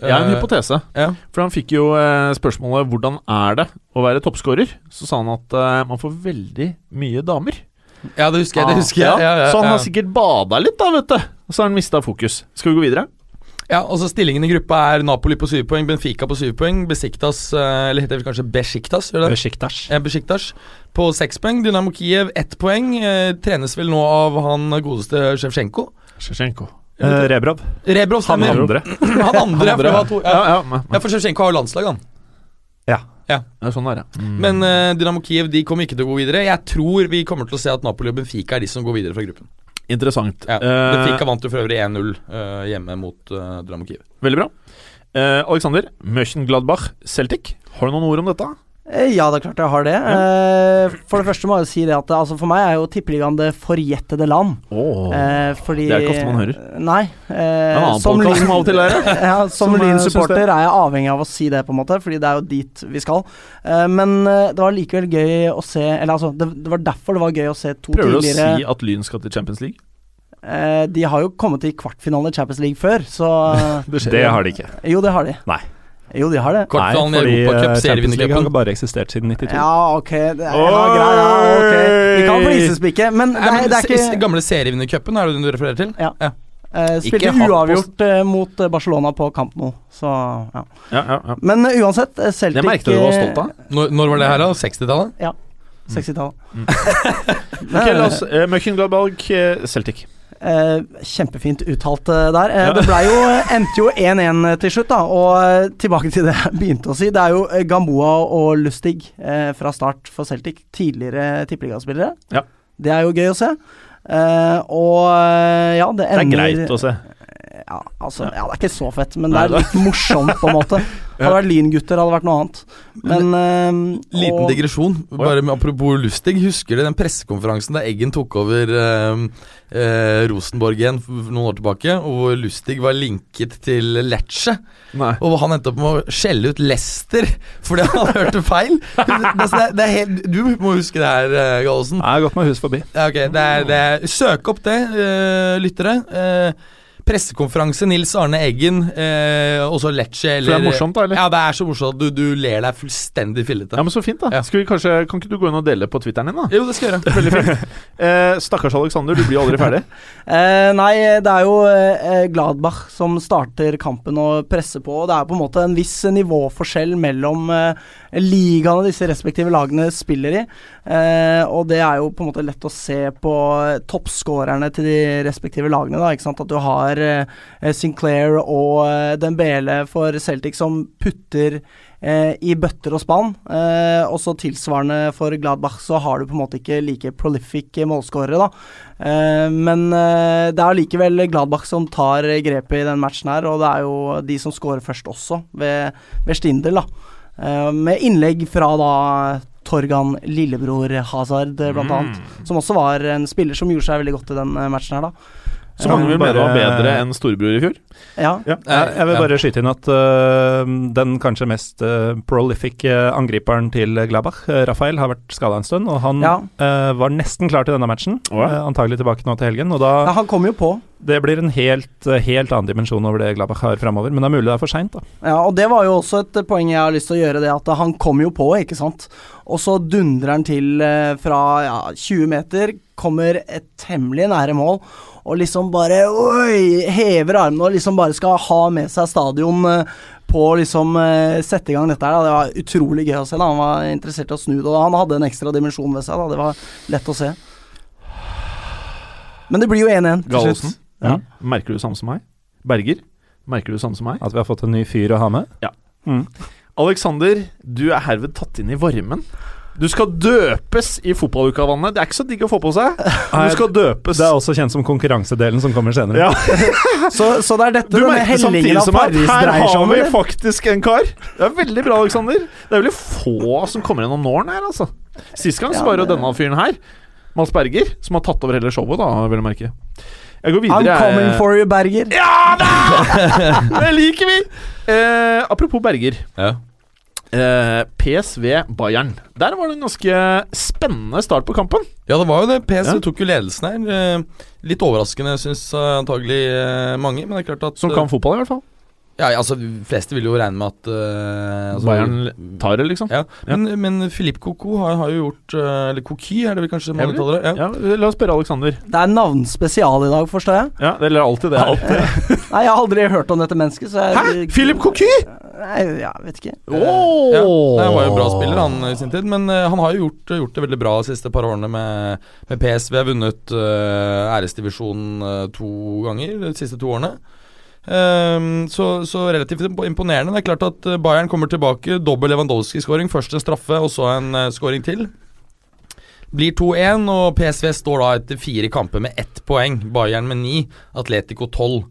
Jeg har en Eh, hypotese. Ja. For han fikk jo eh, spørsmålet 'Hvordan er det å være toppskårer?' Så sa han at eh, man får veldig mye damer. Ja, det husker jeg. Det husker jeg. Ja, Ja, ja, så han har sikkert bada litt, da, vet du. Og så har han mista fokus. Skal vi gå videre? Ja, altså Stillingen i gruppa er Napoli på 7 poeng, Benfica på 7 poeng, Besiktas eh, Eller heter det kanskje Besiktas? Gjør det? Besiktas. Besiktas på 6 poeng. Dynamo Kiev 1 poeng. Eh, trenes vel nå av han godeste Sjevsjenko. Sjevsjenko. Eh, Rebrov. Rebrov Han andre. <laughs> Han andre, ja, for det. Ja, Ja, ja, men, ja for Sjevsjenko har jo landslag, han. Ja. Ja, sånn er det. Men uh, Dynamo Kiev de kommer ikke til å gå videre. Jeg tror vi kommer til å se at Napoli og Benfica er de som går videre fra gruppen. Interessant. Ja. Eh, Benfica vant jo for øvrig 1-0 uh, hjemme mot uh, Dynamo Kiev. Veldig bra. Uh, Alexander, Mönchengladbach, Celtic. Har du noen ord om dette? Eh, Ja, det er klart jeg har det. Ja. for det første må jeg jo si det at altså for meg er jo tippeligaen det forjettede land. Oh. Eh, fordi Det er ikke ofte man hører. Nei. Eh, <laughs> ja, som er ja, eh, Lyn-supporter er jeg avhengig av å si det, på en måte, fordi det er jo dit vi skal. Eh, men eh, det var likevel gøy å se Eller altså, det, det var derfor det var gøy å se to Prøver du å si at Lyn skal til Champions League? eh, De har jo kommet til kvartfinalen i Champions League før, så <laughs> Det har de ikke. Jo, det har de. Nei. Jo, de har det. Kvartfinalen i Nei, fordi Europacup, eh, Champions League har bare eksistert siden 92. Ja, ok. Det er, ja, greit, ja, ok. Vi kan flisespikke, men det Nei, men det er ikke Gamle serievinnercupen, er det den du refererer til? Ja. Ja. Uh, Spilte uavgjort uh, mot Barcelona på kamp nå, så ja. Ja, ja, ja. Men uh, uansett, Celtic Det merket du var stolt av. Når, når var det her, da? 60-tallet? Ja. 60-tallet. Mm. <laughs> Ok, la oss Celtic. Eh, kjempefint uttalt eh, der. Ja. Det jo, endte jo 1-1 til slutt, da. Og eh, tilbake til det jeg begynte å si. Det er jo eh, Gamboa og Lustig eh, fra start for Celtic. Tidligere tippeligaspillere. Ja. Det er jo gøy å se. Eh, og eh, ja, det Det er greit å se. ja, altså, ja, det er ikke så fett, men det er litt morsomt, på en måte. <laughs> Hadde vært Lyngutter, hadde vært noe annet. Men uh, Liten og- digresjon. Bare med Apropos Lustig. Husker du den pressekonferansen da Eggen tok over uh, uh, Rosenborg igjen for noen år tilbake, og hvor Lustig var linket til Lecce? Nei. Og hvor han endte opp med å skjelle ut Lester fordi han hørte feil. Det, det, det helt, du må huske det her, uh, Gallosen. Jeg har gått meg hus forbi. Ja, ok, det er, det er, Søk opp det, eh, lyttere. Eh, pressekonferanse Nils Arne Eggen, eh, og så Lecce For det er morsomt, da, eller? Ja, det er så morsomt at du, du ler deg fullstendig fillete. Ja, men Så fint, da. Ja. Skal vi kanskje, kan ikke du gå inn og dele på Twitteren din, da? Jo, det skal jeg gjøre. Veldig fint. <laughs> Eh, stakkars Alexander, du blir aldri ferdig. <laughs> Eh, nei, det er jo eh, Gladbach som starter kampen og presser på. Og det er på en måte en viss nivåforskjell mellom eh, ligaene disse respektive lagene spiller i. Eh, og det er jo på en måte lett å se på toppskårerne til de respektive lagene. da, ikke sant? At du har eh, Sinclair og eh, Dembele for Celtic som putter eh, i bøtter og spann. Eh, og så tilsvarende for Gladbach så har du på en måte ikke like prolific målskårere, da. Eh, men eh, det er allikevel Gladbach som tar grepet i den matchen her, og det er jo de som scorer først også, ved, ved Stindel, da. Eh, med innlegg fra da Torgan lillebror Hazard, blant blant annet. Som også var en spiller som gjorde seg veldig godt i den eh, matchen her, da. Så mange vil mene var bedre enn storebror i fjor. Ja. Jeg, jeg vil bare skyte inn at uh, den kanskje mest uh, prolific øh, angriperen til Gladbach, øh, Rafael, har vært skada en stund. Og han Ja. var nesten klar til denne matchen. oh, ja. antagelig tilbake nå til helgen. Og da ja, han kom jo på. Det blir en helt, helt annen dimensjon over det Gladbach har framover. Men det er mulig det er for seint, da. Ja, og det var jo også et poeng jeg har lyst til å gjøre, det at han kom jo på, ikke sant. Og så dundrer han til eh, fra ja, 20 meter, kommer et temmelig nære mål, og liksom bare oi, hever armene og liksom bare skal ha med seg stadion eh, på å liksom eh, sette i gang dette her. Det var utrolig gøy å se. da Han var interessert i å snu det, og han hadde en ekstra dimensjon ved seg. da Det var lett å se. Men det blir jo 1-1 til Gallosen. slutt. Ja. Merker du det samme som meg? Berger, merker du det samme som meg? At vi har fått en ny fyr å ha med. Mm. Alexander, du er herved tatt inn i varmen. Du skal døpes i fotballuka-vannet. Det er ikke så digg å få på seg. Du skal døpes. Det er også kjent som konkurransedelen som kommer senere. Ja, <laughs> Så, så det er dette Du denne hellingen av Farris her har vi faktisk en kar. Det er veldig bra, Alexander. Det er veldig få som kommer gjennom nålen her, altså. Sist gang så var det jo denne fyren her, Mads Berger, som har tatt over hele showet, da, vel å merke. Jeg går videre. I'm coming jeg- for you, Berger. Ja da! Det liker vi! Eh, apropos Berger. Ja. Eh, PSV Bayern. Der var det en ganske spennende start på kampen. Ja, det var jo det. PSV Ja. tok jo ledelsen her. Eh, Litt overraskende, syns antagelig eh, mange. Men det er klart at Som kan fotball, i hvert fall. Ja, altså, de fleste vil jo regne med at uh, altså, Bayern tar det, liksom. Ja, men, men Philippe Coco har, har jo gjort uh, Eller Koki, er det vel kanskje man Eller? kaller det? Ja. Ja, La oss spørre Alexander. Det er navnspesial i dag, forstår jeg. Ja, det er alltid det. Nei, jeg har aldri hørt om dette mennesket, så jeg Hæ? Filip Coquy? Nei, ja, vet ikke. Oh! Ja, Nei, han var jo en bra spiller han i sin tid, men uh, han har jo gjort, gjort det veldig bra de siste par årene med, med PSV. Vunnet uh, æresdivisjonen uh, to ganger de siste to årene. Um, så, så relativt imponerende. Det er klart at eh, Bayern kommer tilbake. Dobbel Lewandowski-skåring. Først en straffe, og så en uh, skåring til. Blir 2-1, og PSV står da etter fire kamper med ett poeng. Bayern med ni, Atletico 12.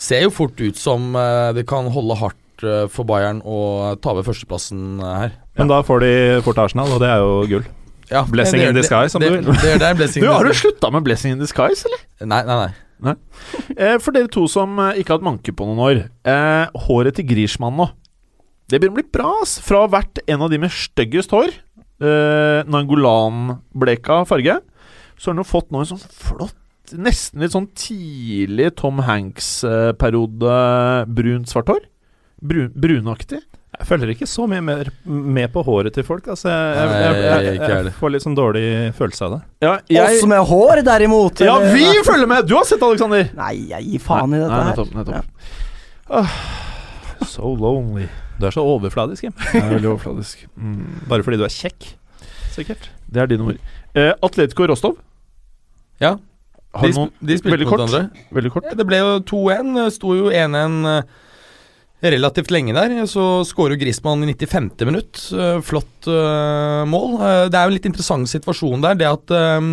Ser jo fort ut som uh, det kan holde hardt eh, for Bayern å ta ved førsteplassen eh, her. Men da får de fort Arsenal, og det er jo gull. Ja, Blessing in disguise, som det, du vil. Det, det <laughs> Du, har du slutta med Blessing in Disguise, eller? Nei, nei, nei. Eh, for dere to som eh, ikke har hatt manke på noen år. Eh, håret til Griezmann nå. Det begynner å bli bra, ass. Fra vært en av de med styggest hår, eh, Nangolan-bleka farge, så har han jo fått nå en sånn flott Nesten litt sånn tidlig Tom Hanks-periode brunt svart hår. Brun, brunaktig. Jeg følger ikke så mye mer med på håret til folk. Altså, jeg, jeg, jeg, jeg, jeg, får litt sånn dårlig følelse av det. Ja, jeg, Oss med hår, derimot. ja, vi følger med! Du har sett Alexander! Nei, jeg gir faen i dette her. nettopp, nettopp. Ah, so lonely. Du er så overfladisk, Jim. Det er veldig overfladisk. Mm. Bare fordi du er kjekk, sikkert. Det er dine ord. Eh, Atletico Rostov. Ja, Har de, noen sp- de spilte mot kort? hverandre. Veldig kort? Ja, det ble jo 2-1. eh, Sto jo 1-1 eh, relativt lenge der. Så skårer Griezmann i 95. minutt. Eh, Flott uh, mål. Eh, Det er jo en litt interessant situasjon der. Det at eh,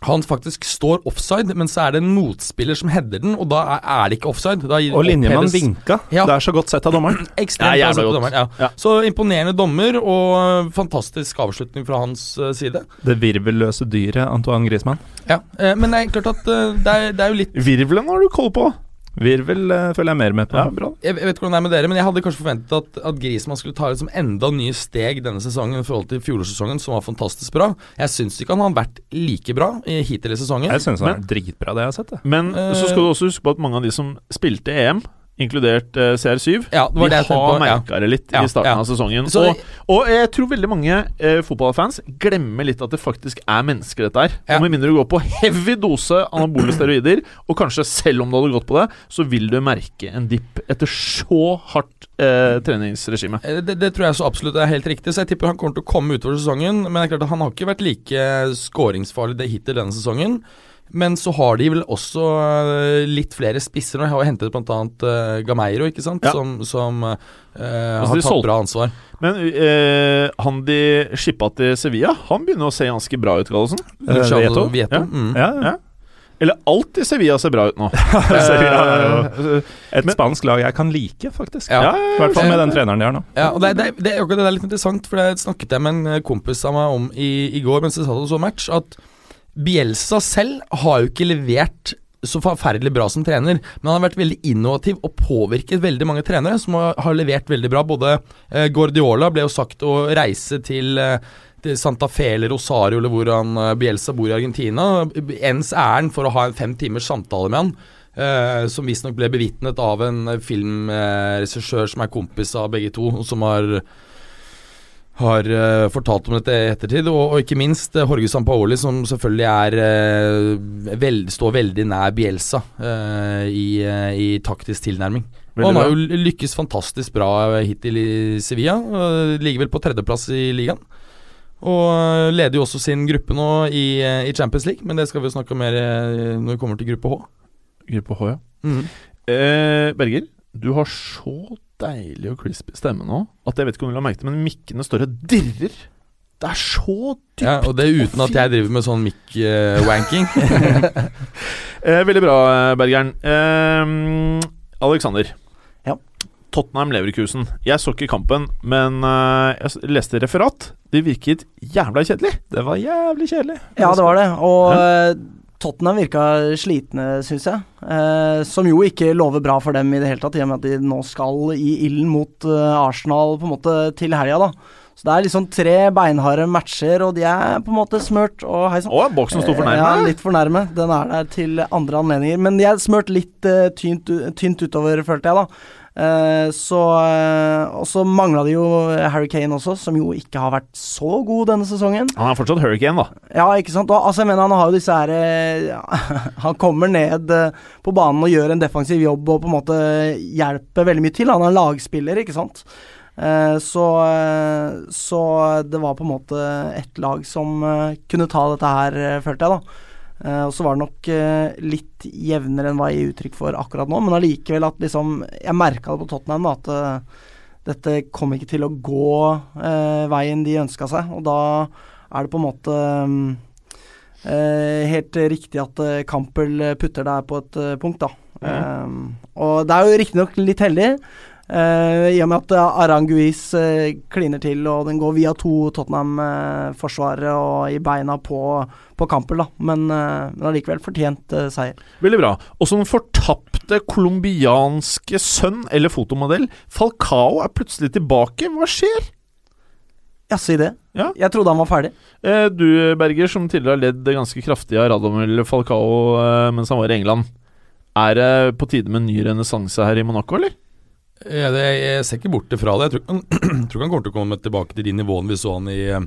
han faktisk står offside, men så er det en motspiller som header den, og da er, er det ikke offside. Da Og linjemann vinka. Ja. Det er så godt sett av dommeren. <clears throat> Ekstremt Ja, sett dommeren, ja. Ja. Så imponerende dommer, og fantastisk avslutning fra hans side. Det virvelløse dyret Antoine Griezmann. Ja, Men det er klart at det er, det er jo litt Virvelen har du koll på. Virvel uh, følger jeg mer med på. Ja, bra. jeg, jeg vet hvordan det er med dere, men jeg hadde kanskje forventet at, at Griezmann skulle ta liksom enda nye steg denne sesongen i forhold til fjorårssesongen, som var fantastisk bra. Jeg syns ikke han har vært like bra i hittil i sesongen. Jeg syns han Men- er dritbra, det jeg har sett. Det. Men uh, så skal du også huske på at mange av de som spilte EM, inkludert eh, CR7, Ja, det var de har merka det litt Ja, i starten ja. av sesongen. Så- og, og jeg tror veldig mange eh, fotballfans glemmer litt at det faktisk er mennesker, dette her. Og med mindre du går på heavy dose anabole steroider, og kanskje selv om du hadde gått på det, så vil du merke en dipp etter så hardt eh, treningsregime. Det, det tror jeg så absolutt er helt riktig, så jeg tipper han kommer til å komme utover sesongen. Men det er klart at han har ikke vært like skåringsfarlig det hittil denne sesongen. Men så har de vel også eh, litt flere spisser nå. Jeg har jo hentet bl.a. Uh, Gameiro, ikke sant, Ja. som, som eh, Altså, har tatt solgt. bra ansvar. Men eh, han de shippa til Sevilla, han begynner å se ganske bra ut, Gallosen. Eh, Vieto? Vieto. Ja. Mm. Ja, Ja. Eller alt i Sevilla ser bra ut nå. <laughs> Sevilla er jo Eh, Et Men- spansk lag jeg kan like, faktisk. Ja. I hvert fall med den treneren de har nå. Ja, og det, det, det, det er litt interessant, for det snakket jeg med en eh, kompis av meg om i, i går mens jeg satt og så match, at Bielsa selv har jo ikke levert så forferdelig bra som trener, men han har vært veldig innovativ og påvirket veldig mange trenere som har, levert veldig bra. Både eh, Guardiola ble jo sagt å reise eh, til Santa Fe eller Rosario, eller hvor han, eh, Bielsa bor i Argentina. Ens ærend for å ha en fem timers samtale med han. eh, som visstnok ble bevitnet av en eh, filmregissør som er kompis av begge to, som har har uh, fortalt om dette i ettertid, og, og ikke minst uh, Jorge Sampaoli, som selvfølgelig er uh, vel, står veldig nær Bielsa i, i taktisk tilnærming. og han har jo lykkes fantastisk bra hittil i Sevilla. Ligger vel på tredjeplass i ligaen. Og leder jo også sin gruppe nå i, i Champions League, men det skal vi jo snakke om mer når vi kommer til gruppe H. Gruppe H, ja. Eh, Berger, du har så deilig og crispy stemme nå at jeg vet ikke om du la merke til men mikkene står og dirrer. Det er så dypt. Ja, og det er uten at jeg driver med sånn mic-wanking. <laughs> Eh, veldig bra, eh, Bergeren. Eh, Alexander. Ja. Tottenham Leverkusen. Jeg så ikke kampen, men eh, jeg leste referat. Det virket jævla kjedelig. Det var jævlig kjedelig. Ja, det var det. Og Ja. Tottenham virka slitne, syns jeg. Eh, som jo ikke lover bra for dem i det hele tatt, i og med at de nå skal i ilden mot eh, Arsenal på en måte til helga, da. Så det er liksom tre beinharde matcher, og de er på en måte smørt og hei sann. Boksen sto for Eh, Ja, litt for nærme. Den er der til andre anledninger. Men de er smørt litt eh, tynt, tynt utover, følte jeg, da. Eh, så eh, Og så mangla det jo Harry Kane også, som jo ikke har vært så god denne sesongen. Han er fortsatt hurricane, da. Ja, ikke sant. Og, altså, jeg mener, han har jo disse her eh, ja, <laughs> Han kommer ned eh, på banen og gjør en defensiv jobb og på en måte hjelper veldig mye til. Han er lagspiller, ikke sant. Eh, så, eh, så det var på en måte et lag som eh, kunne ta dette her, eh, følte jeg, da. Eh, og så var det nok eh, litt jevnere enn hva jeg gir uttrykk for akkurat nå, men allikevel at liksom Jeg merka det på Tottenham, da, at eh, dette kom ikke til å gå veien de ønska seg. Og da er det på en måte mm, helt riktig at Campbell putter der på et punkt, da. Eh, og det er jo riktignok litt heldig. Eh, I og med at uh, Aranguiz uh, kliner til, og den går via to Tottenham-forsvarere og i beina på, på Campbell, da. Men, uh, men allikevel fortjent eh, seier. Veldig bra. Og som den fortapte colombianske sønn eller fotomodell, Falcao er plutselig tilbake. Hva skjer? Ja, si det? Ja. Jeg trodde han var ferdig. Eh, du, Berger, som tidligere har ledd ganske kraftig av Radomel Falcao eh, mens han var i England. Er det på tide med en ny renessanse her i Monaco, eller? Det, jeg ser ikke bort ifra det. Jeg tror, han- <clears throat> tror han kommer til å komme tilbake til de nivåene vi så han i eh,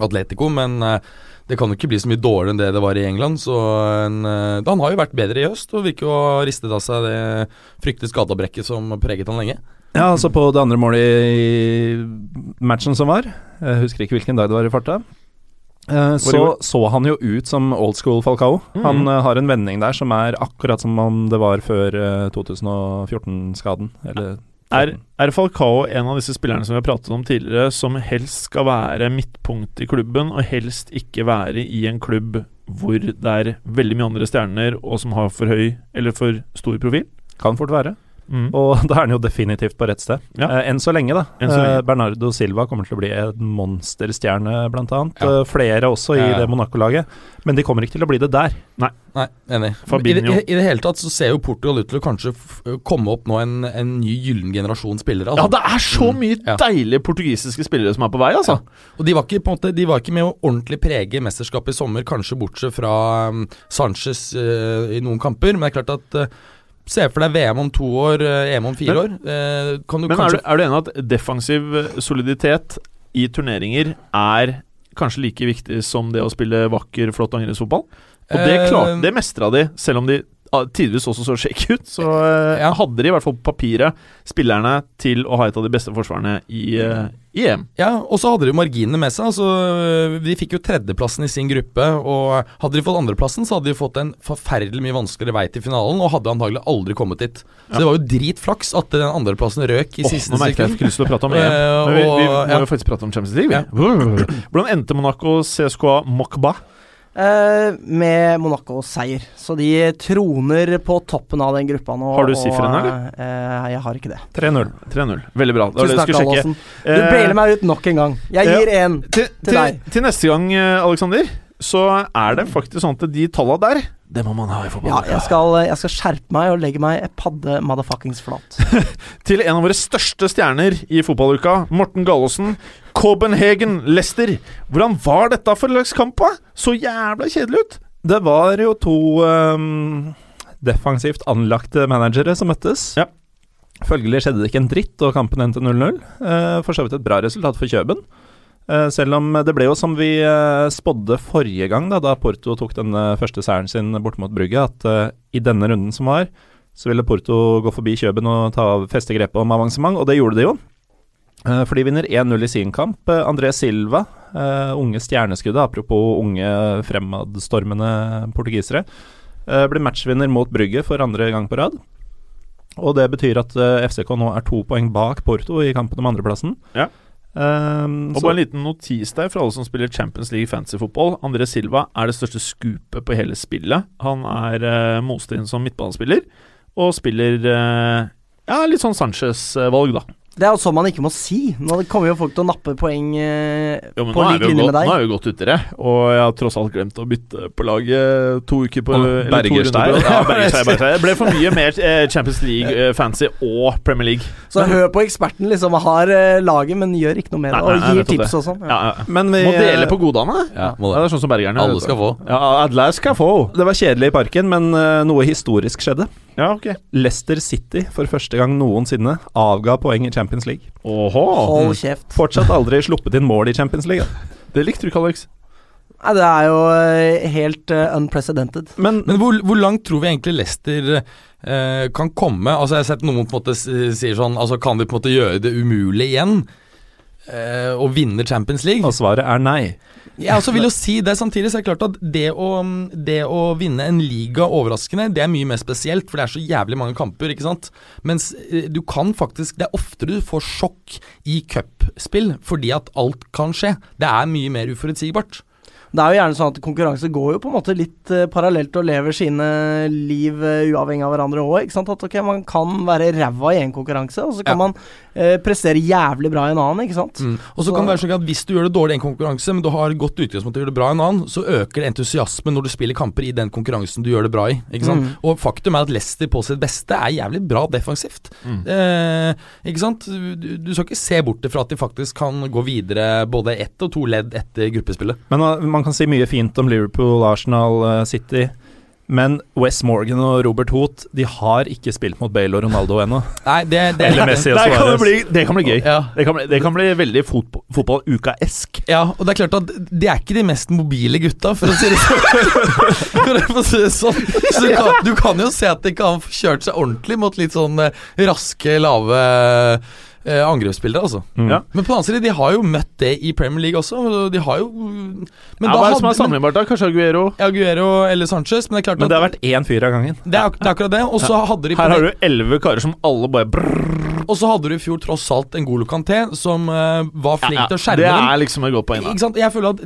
Atletico, men eh, det kan jo ikke bli så mye dårligere enn det det var i England. Så en, eh, Han har jo vært bedre i høst og virker å ha ristet av seg det fryktelige skadabrekket som preget han lenge. Ja, altså på det andre målet i matchen som var, jeg husker ikke hvilken dag det var i farta, så så han jo ut som old school Falcao. Mm. Han uh, har en vending der som er akkurat som om det var før uh, 2014-skaden. Eller Er, er Falcao en av disse spillerne som vi har pratet om tidligere, som helst skal være midtpunkt i klubben, og helst ikke være i en klubb hvor det er veldig mye andre stjerner, og som har for høy eller for stor profil? kan fort være. Mm. Og <laughs> da er han jo definitivt på rett sted. Ja. Eh, enn så lenge, da. Så lenge. Eh, Bernardo Silva kommer til å bli en monsterstjerne, blant annet. Ja. Eh, flere også i Ja, ja. det Monaco-laget. Men de kommer ikke til å bli det der. Nei, enig. Fabinho. I, det- i det hele tatt så ser jo Portugal ut til å kanskje f komme opp nå en, en ny gyllen generasjon spillere. Ja, Altså. det er så Mm, mye mm. deilige portugisiske spillere som er på vei, altså. Og de var, ikke, på en måte, de var ikke med å ordentlig prege mesterskapet i sommer, kanskje bortsett fra um, Sanchez uh, i noen kamper. Men det er klart at eh, Se for deg VM om to år, eh, EM om fire år. Eh, kan du Men er du, er du enig at defensiv soliditet i turneringer er kanskje like viktig som det å spille vakker, flott angrepsfotball? Og det, Eh, klarte, det mestra de, selv om de tidvis også så shaky ut. Så eh, Ja. hadde de i hvert fall på papiret spillerne til å ha et av de beste forsvarene i, eh, i EM. Ja, og så hadde de marginene med seg. Altså, de fikk jo tredjeplassen i sin gruppe. Og hadde de fått andreplassen, så hadde de fått en forferdelig mye vanskeligere vei til finalen. Og hadde antagelig aldri kommet dit. Så Ja. det var jo dritflaks at den andreplassen røk i oh, siste nå merker jeg jeg fikk lyst til å prate om <laughs> EM. Eh, Men vi, vi må ja. jo faktisk prate om Champions League. <clears throat> Hvordan endte Monaco CSKA Mokba? Eh, med Monaco-seier. Så de troner på toppen av den gruppa nå. Har du sifrene, eller? eh, jeg har ikke det. 3-0. 3-0. Veldig bra. Tusen takk, skulle Du Eh, bailer meg ut nok en gang. Jeg gir én. til, til, deg. til neste gang, Aleksander, Alexander, så er det faktisk sånn at de talla der, det må man ha i Ja, fotball. jeg skal, jeg skal skjerpe meg og legge meg padde motherfuckings flat. <laughs> Til en av våre største stjerner i fotballuka, Morten Gallaasen. Copenhagen Leicester. Hvordan var dette for en slags kamp? Så jævla kjedelig ut. Det var jo to um, defensivt anlagte managere som møttes. Ja. Følgelig skjedde det ikke en dritt, og kampen endte 0-0. Eh, for så vidt et bra resultat for Kjøben. Eh, selv om det ble jo som vi eh, spådde forrige gang, da, da Porto tok den eh, første seieren sin bort mot Brugge, at eh, i denne runden som var, så ville Porto gå forbi Kjøben og ta feste grepet om avansement, og det gjorde de jo. Eh, for de vinner 1-0 i sin kamp. Eh, André Silva, eh, unge stjerneskuddet, apropos unge fremadstormende portugisere, blir matchvinner mot Brygge for andre gang på rad. Og det betyr at FCK nå er to poeng bak Porto i kampen om andreplassen. Ja. Um, Og så, bare en liten notis der for alle som spiller Champions League fantasyfotball. André Silva er det største skupet på hele spillet. Han er uh, most inn som midtbanespiller, og spiller uh, ja, litt sånn Sanchez-valg, da. Det er jo sånn man ikke må si. Nå kommer jo folk til å nappe poeng eh, Jo, på lik linje med deg. nå er vi jo godt ute i det, og jeg har tross alt glemt å bytte på laget to uker på Bergerstein. Ja, <laughs> Bergerstein. Det ble for mye mer eh, Champions League-fancy og Premier League. Så hør på eksperten, liksom. Har eh, laget, men gjør ikke noe med det. Og gir tips og sånn. Ja, Ja. ja. men vi Må dele på godene. Ja, må Ja, det. det er sånn som bergerne. Alle skal få. Ja, alle skal få. Det var kjedelig i parken, men eh, noe historisk skjedde. Ja, ok. Leicester City for første gang noensinne avga poeng i Champions League. Åhå. Hold kjeft. Fortsatt aldri sluppet inn mål i Champions League. da. Det likte du ikke, Alex. Nei, det er jo eh, helt uh, unprecedented. Men, Men hvor, hvor langt tror vi egentlig Leicester uh, kan komme? Altså Jeg har sett noen på en måte sier sånn Altså Kan de på en måte gjøre det umulig igjen? Uh, å vinne Champions League. Og svaret er nei. Jeg også vil jo si det samtidig, så er det klart at det å, det å vinne en liga overraskende, det er mye mer spesielt, for det er så jævlig mange kamper, ikke sant. Mens eh, du kan faktisk Det er oftere du får sjokk i cupspill fordi at alt kan skje. Det er mye mer uforutsigbart. Det er jo gjerne sånn at konkurranse går jo på en måte litt uh, parallelt og lever sine liv uh, uavhengig av hverandre òg. At ok, man kan være ræva i én konkurranse, og så kan Ja. man uh, prestere jævlig bra i en annen, ikke sant. Og så kan det være sånn at Hvis du gjør det dårlig i en konkurranse, men du har godt utgangspunkt til å gjøre det bra i en annen, så øker det entusiasmen når du spiller kamper i den konkurransen du gjør det bra i. Ikke sant? Mm. Og faktum er at Leicester på sitt beste er jævlig bra defensivt. Eh, ikke sant? Du, du skal ikke se bort fra at de faktisk kan gå videre både ett og to ledd etter gruppespillet. Men uh, man kan si mye fint om Liverpool, Arsenal, uh, City. Men Wes Morgan og Robert Hoth De har ikke spilt mot Bale og Ronaldo ennå. Nei, det, det Eller Messi og Der kan det, bli, det kan bli gøy. Ja. Det kan bli, det kan bli veldig fotball, fotballuka-esk. Ja, og det er klart at de er ikke de mest mobile gutta, for å si det sånn. <laughs> For å si det sånn. Så du kan, du kan jo se at de ikke har kjørt seg ordentlig mot litt sånn eh, raske, lave eh, angrepsspillere, altså. Mm. Ja. Men på den annen side, de har jo møtt det i Premier League også. De har jo Men ja, hva er det som er men- sammenlignbart, da? Kanskje Aguero? Aguero eller Sanchez, men det er klart Men det har vært én fyr av gangen. det er, ak- det er akkurat det. Og så hadde de Her har du elleve karer som alle bare brrr. Og så hadde du i fjor tross alt en god Lokanté som uh, var flink til å skjerme Det dem. er liksom et godt poeng. da Ikke sant? Jeg føler at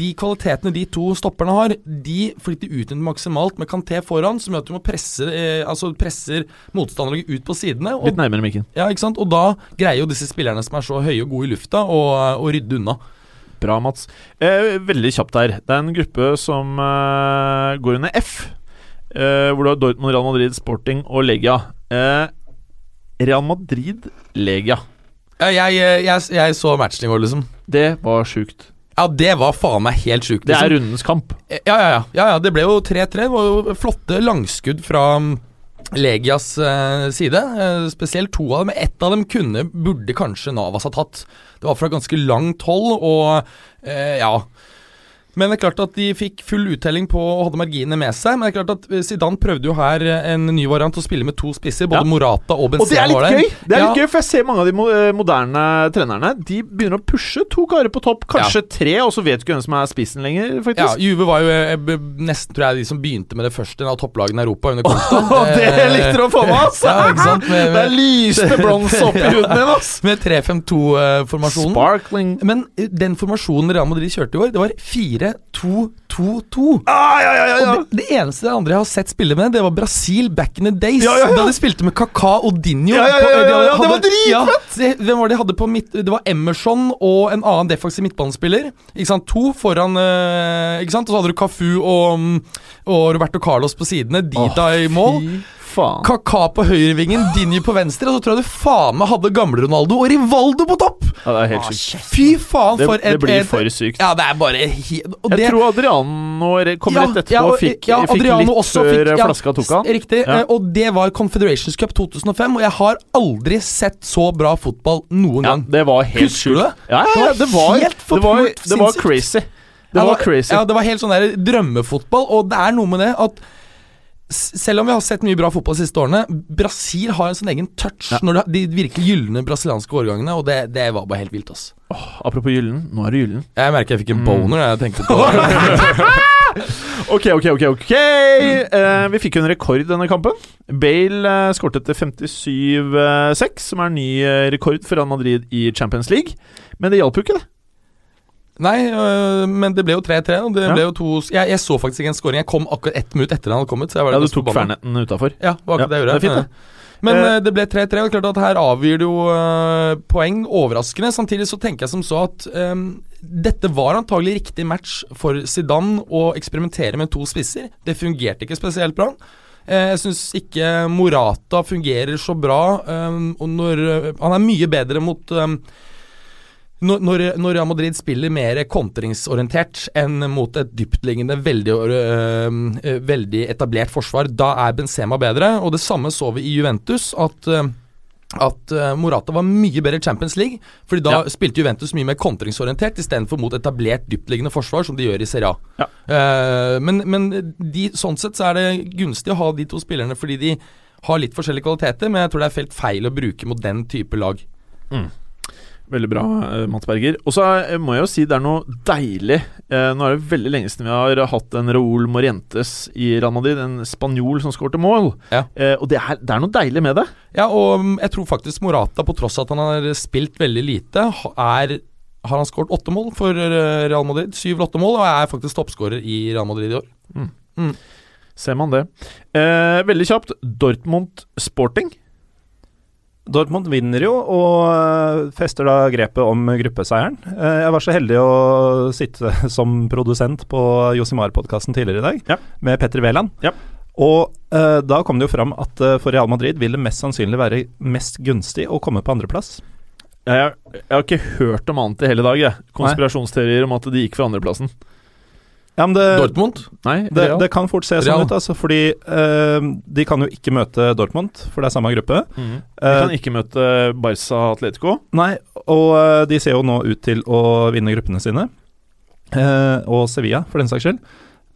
de kvalitetene de to stopperne har, de flytter utnytter maksimalt med Kanté foran, som gjør at du må presse eh, Altså presser motstanderlaget ut på sidene. Og, Litt nærmere mikken. ja, ikke sant? og da greier jo disse spillerne som er så høye og gode i lufta, å, rydde unna. Bra, Mats. Eh, veldig kjapt her. Det er en gruppe som eh, går under F. Eh, hvor du har Dortmund, Real Madrid, Sporting og Legia. Eh, Real Madrid, Legia. Ja, jeg, jeg, jeg, jeg så matchen i går, liksom. Det var sjukt. Ja, det var faen meg helt sjukt. Det er Liksom. rundens kamp. Ja, ja, ja, ja, ja. Det ble jo 3-3. Det var jo flotte langskudd fra mm, Legias eh, side. Eh, spesielt to av dem. Ett av dem kunne, burde kanskje Navas ha tatt. Det var fra ganske langt hold, og eh, ja men det er klart at de fikk full uttelling på og hadde marginene med seg. Men det er klart at eh, Zidane prøvde jo her eh, en ny variant å spille med to spisser. Både Ja. Morata og Benzema Og det er litt gøy! Det er litt gøy, For jeg ser mange av de eh, moderne trenerne De begynner å pushe to karer på topp, kanskje tre, og så vet du ikke hvem som er spissen lenger, faktisk. Ja. Juve var jo nesten tror jeg de som begynte med det første av topplagene i Europa under Conte. <laughs> Oh, det likte du å få med, ass! <laughs> Ja? Med, med, lyste brons opp i huden din, ass! <laughs> med 3-5-2-formasjonen. Sparkling Men den formasjonen Real Madrid kjørte i år, det var 4-2-2-2. ah, ja, ja, ja, ja. Det, det eneste andre jeg har sett spille med, det var Brasil back in the days. Ja, ja. Da de spilte med Kaka og Dinho. Ja, ja, ja, ja, de ja, det var dritfett! Ja, det- hvem var det de hadde på midt... Det var Emerson og en annen defensiv midtbanespiller. Ikke sant? To foran eh, Ikke sant? Og så hadde du Cafu og, mm, og Roberto Carlos på sidene. Dida i mål. Fy faen. Kaka på høyrevingen, Dinje på venstre, og så tror jeg du faen meg hadde gamle Ronaldo og Rivaldo på topp! Ja, det er helt sykt. Fy faen, Det, for det et blir et- for sykt. Ja, det er bare og det, Jeg tror Adriano kom Ja, rett etterpå og fikk, ja, fikk litt også før fikk- ja, flaska tok han. Riktig. Ja. Og det var Confederations Cup 2005, og jeg har aldri sett så bra fotball noen Ja, gang. det var helt Husker du det? Ja, ja, det var, helt det var, forpult det var crazy. Det Ja, var crazy. Ja, det var helt sånn der drømmefotball, og det er noe med det at selv om vi har sett mye bra fotball de siste årene, Brasil har en sånn egen touch Ja. når de virkelig gylne brasilianske årgangene, og det, det var bare helt vilt, ass. Apropos gyllen, nå er det gyllen. Jeg merker jeg fikk en Mm. boner da jeg tenkte på <laughs> det. Ok, ok, ok. ok Eh, Vi fikk jo en rekord denne kampen. Bale uh, skåret til 57-6, som er en ny eh, rekord for Real Madrid i Champions League. Men det hjalp jo ikke, det. Nei, øh, men det ble jo 3-3, og det Ja. ble jo to jeg, jeg så faktisk ikke en scoring. Jeg kom akkurat ett minutt etter han hadde kommet. Så jeg var Ja, du tok fernetten utafor. Ja, det var akkurat det jeg gjorde. det fint, det. Men Eh, øh, det ble 3-3, og klart at her avgir det jo øh, poeng. Overraskende. Samtidig så tenker jeg som så at øh, dette var antagelig riktig match for Zidane å eksperimentere med to spisser. Det fungerte ikke spesielt bra. Eh, Jeg syns ikke Morata fungerer så bra. øhm, og når, øh, han er mye bedre mot når, når, Real Madrid spiller mer kontringsorientert enn mot et dyptliggende, veldig, øh, øh, veldig etablert forsvar, da er Benzema bedre. Og det samme så vi i Juventus, at øh, at øh, Morata var mye bedre i Champions League. Fordi da Ja. spilte Juventus mye mer kontringsorientert istedenfor mot etablert dyptliggende forsvar, som de gjør i Serie A. Ja. Uh, men men de, sånn sett så er det gunstig å ha de to spillerne fordi de har litt forskjellige kvaliteter, men jeg tror det er felt feil å bruke mot den type lag. Veldig bra, eh, Mats Berger. Og så eh, må jeg jo si det er noe deilig eh, Nå er det veldig lenge siden vi har hatt en Raúl Morientes i Real Madrid, en spanjol som skårte mål. Ja. Eh, og det er, det er noe deilig med det. Ja, og mm, jeg tror faktisk Morata, på tross av at han har spilt veldig lite, er har han skåret åtte mål for Real Madrid. Syv åtte mål, og er faktisk toppskårer i Real Madrid i år. Ser man det. Eh, veldig kjapt. Dortmund Sporting. Dortmund vinner jo, og øh, fester da grepet om gruppeseieren. Eh, Jeg var så heldig å sitte <laughs> som produsent på Josimar-podkasten tidligere i dag, Ja. med Petter Wæland. Ja. Og uh, da kom det jo fram at uh, for Real Madrid vil det mest sannsynlig være mest gunstig å komme på andreplass. Jeg, jeg har ikke hørt om annet i hele dag. Jeg. Konspirasjonsteorier om at de gikk for andreplassen. Ja, men det, Dortmund? Nei, det, Real. det kan fort se Real. sånn ut, altså, fordi uh, de kan jo ikke møte Dortmund, for det er samme gruppe. Mm. De Eh, kan ikke møte Barca Atletico. Nei, og uh, de ser jo nå ut til å vinne gruppene sine. Uh, og Sevilla, for den saks skyld.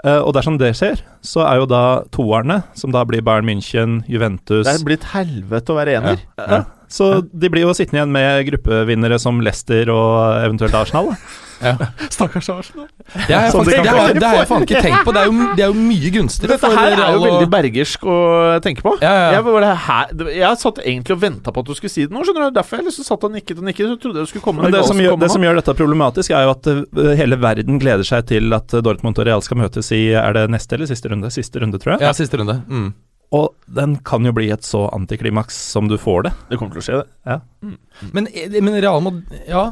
Eh, og dersom det skjer, så er jo da toerne, som da blir Bayern München, Juventus Det er blitt helvete å være ener. ja. Så de blir jo sittende igjen med gruppevinnere som Leicester og eventuelt Arsenal. da. <laughs> <laughs> Stakkars Arsenal. Det har jeg faktisk, det det jeg faen ikke tenkt på. Det er jo, <laughs> det er jo mye gunstigere. Dette her er jo veldig bergersk å tenke på. Ja, ja, ja. Jeg, var det her, jeg satt egentlig og venta på at du skulle si det nå. skjønner du Derfor jeg liksom satt og nikket og nikket. Så trodde jeg du skulle komme Men det som, gjør, det som gjør dette problematisk, er jo at eh, hele verden gleder seg til at eh, Dortmund og Real skal møtes i Er det neste eller siste runde? Siste runde, tror jeg. Ja, siste runde. Mm. Og den kan jo bli et så antiklimaks som du får det. Det kommer til å skje, det. Men, men Real må Ja.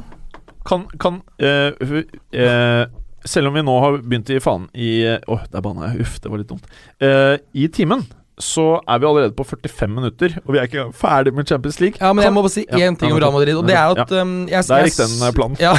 Kan, kan uh, eh, Selv om vi nå har begynt i faen i Åh, der banna jeg. Uff, det var litt dumt. Eh, I timen så er vi allerede på 45 minutter, og vi er ikke ferdig med Champions League. ja, men jeg må bare si Ja, én ting ja, om Real Madrid, og det er ja. at um, jeg, Der gikk den eh, planen. Ja.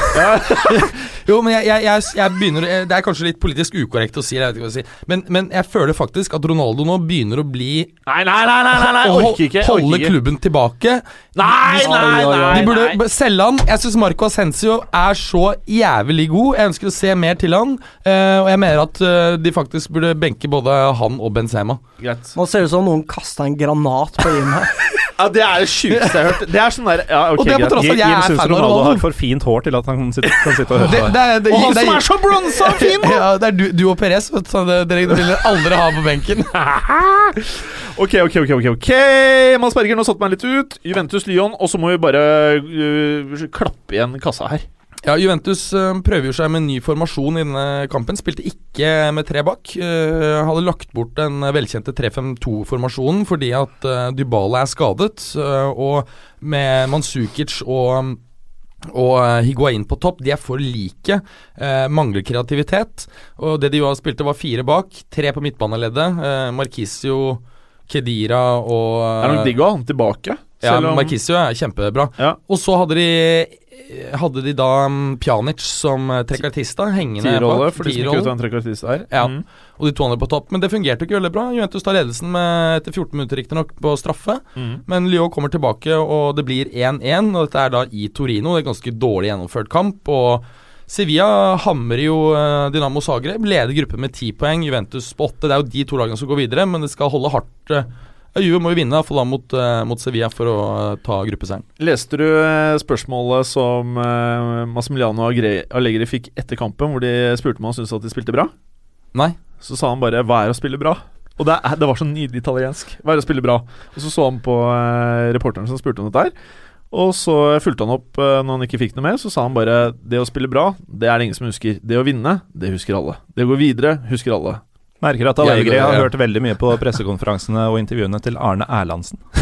<laughs> jo, men jeg, jeg, jeg, jeg begynner Det er kanskje litt politisk ukorrekt å si, jeg vet ikke hva jeg si. Men, men jeg føler faktisk at Ronaldo nå begynner å bli Nei, nei, nei, nei, nei, nei orker ikke. jeg holde ikke. klubben tilbake. Nei, nei, nei, De burde selge han. Jeg syns Marco Ascencio er så jævlig god. Jeg ønsker å se mer til han. eh, og jeg mener at eh, de faktisk burde benke både han og Benzema. Greit. Nå ser ut som noen kasta en granat på Jim her. <laughs> Ja, det er det sjukeste jeg har hørt. Det er sånn der Ja, ok, Og det er på tross av at jeg er fan av Ronaldo Ronaldo. har for fint hår til at han kan sitte, kan sitte og høre Det, på det. er- det, Og han det, som er så bronsa og fin! <laughs> ja, det er du, du og Perez. Vet du, så det, dere vil aldri ha på benken. <laughs> Ok, ok, ok. ok, ok Mads Berger, nå satte meg litt ut. Juventus Lyon, og så må vi bare øh, klappe igjen kassa her. Ja, Juventus eh, prøver jo seg med en ny formasjon i denne kampen. Spilte ikke med tre bak. Eh, hadde lagt bort den velkjente 3-5-2-formasjonen fordi at eh, Dybala er skadet. og med Manzukic og og Higuain på topp, de er for like. Eh, mangler kreativitet. Og det de jo spilte, var fire bak. Tre på midtbaneleddet. Eh, Markisio, Kedira og Det er nok digg å ha han tilbake. ja, Markisio er kjempebra. Ja. Og så hadde de hadde de da um, Pjanic som trekartista trekkartista hengende Tierrolle, bak. for de som ikke vet hva en trekkartist er. Ja. Mm. Og de to andre på topp. Men det fungerte ikke veldig bra. Juventus tar ledelsen med, etter 14 minutter riktignok på straffe. Mm. Men Lyon kommer tilbake, og det blir 1-1. Og dette er da i Torino. Det er en ganske dårlig gjennomført kamp. Og Sevilla hamrer jo uh, Dynamo Zagreb. Leder gruppen med 10 poeng. Juventus på 8. Det er jo de to lagene som går videre, men det skal holde hardt. Ja, Juve må jo vinne, iallfall da mot, uh, mot Sevilla for å uh, ta gruppeseieren. Leste du eh, spørsmålet som eh, Massimiliano Allegri fikk etter kampen, hvor de spurte om han syntes at de spilte bra? Nei. Så sa han bare 'hva er å spille bra'? Og det, det var så nydelig italiensk. Hva er å spille bra? Og så så han på eh, reporteren som spurte om dette her. Og så fulgte han opp eh, når han ikke fikk noe mer. Så sa han bare 'det å spille bra, det er det ingen som husker'. 'Det å vinne, det husker alle'. 'Det å gå videre, husker alle'. Merker at Allegri har hørt veldig mye på pressekonferansene og intervjuene til Arne Erlandsen. <laughs>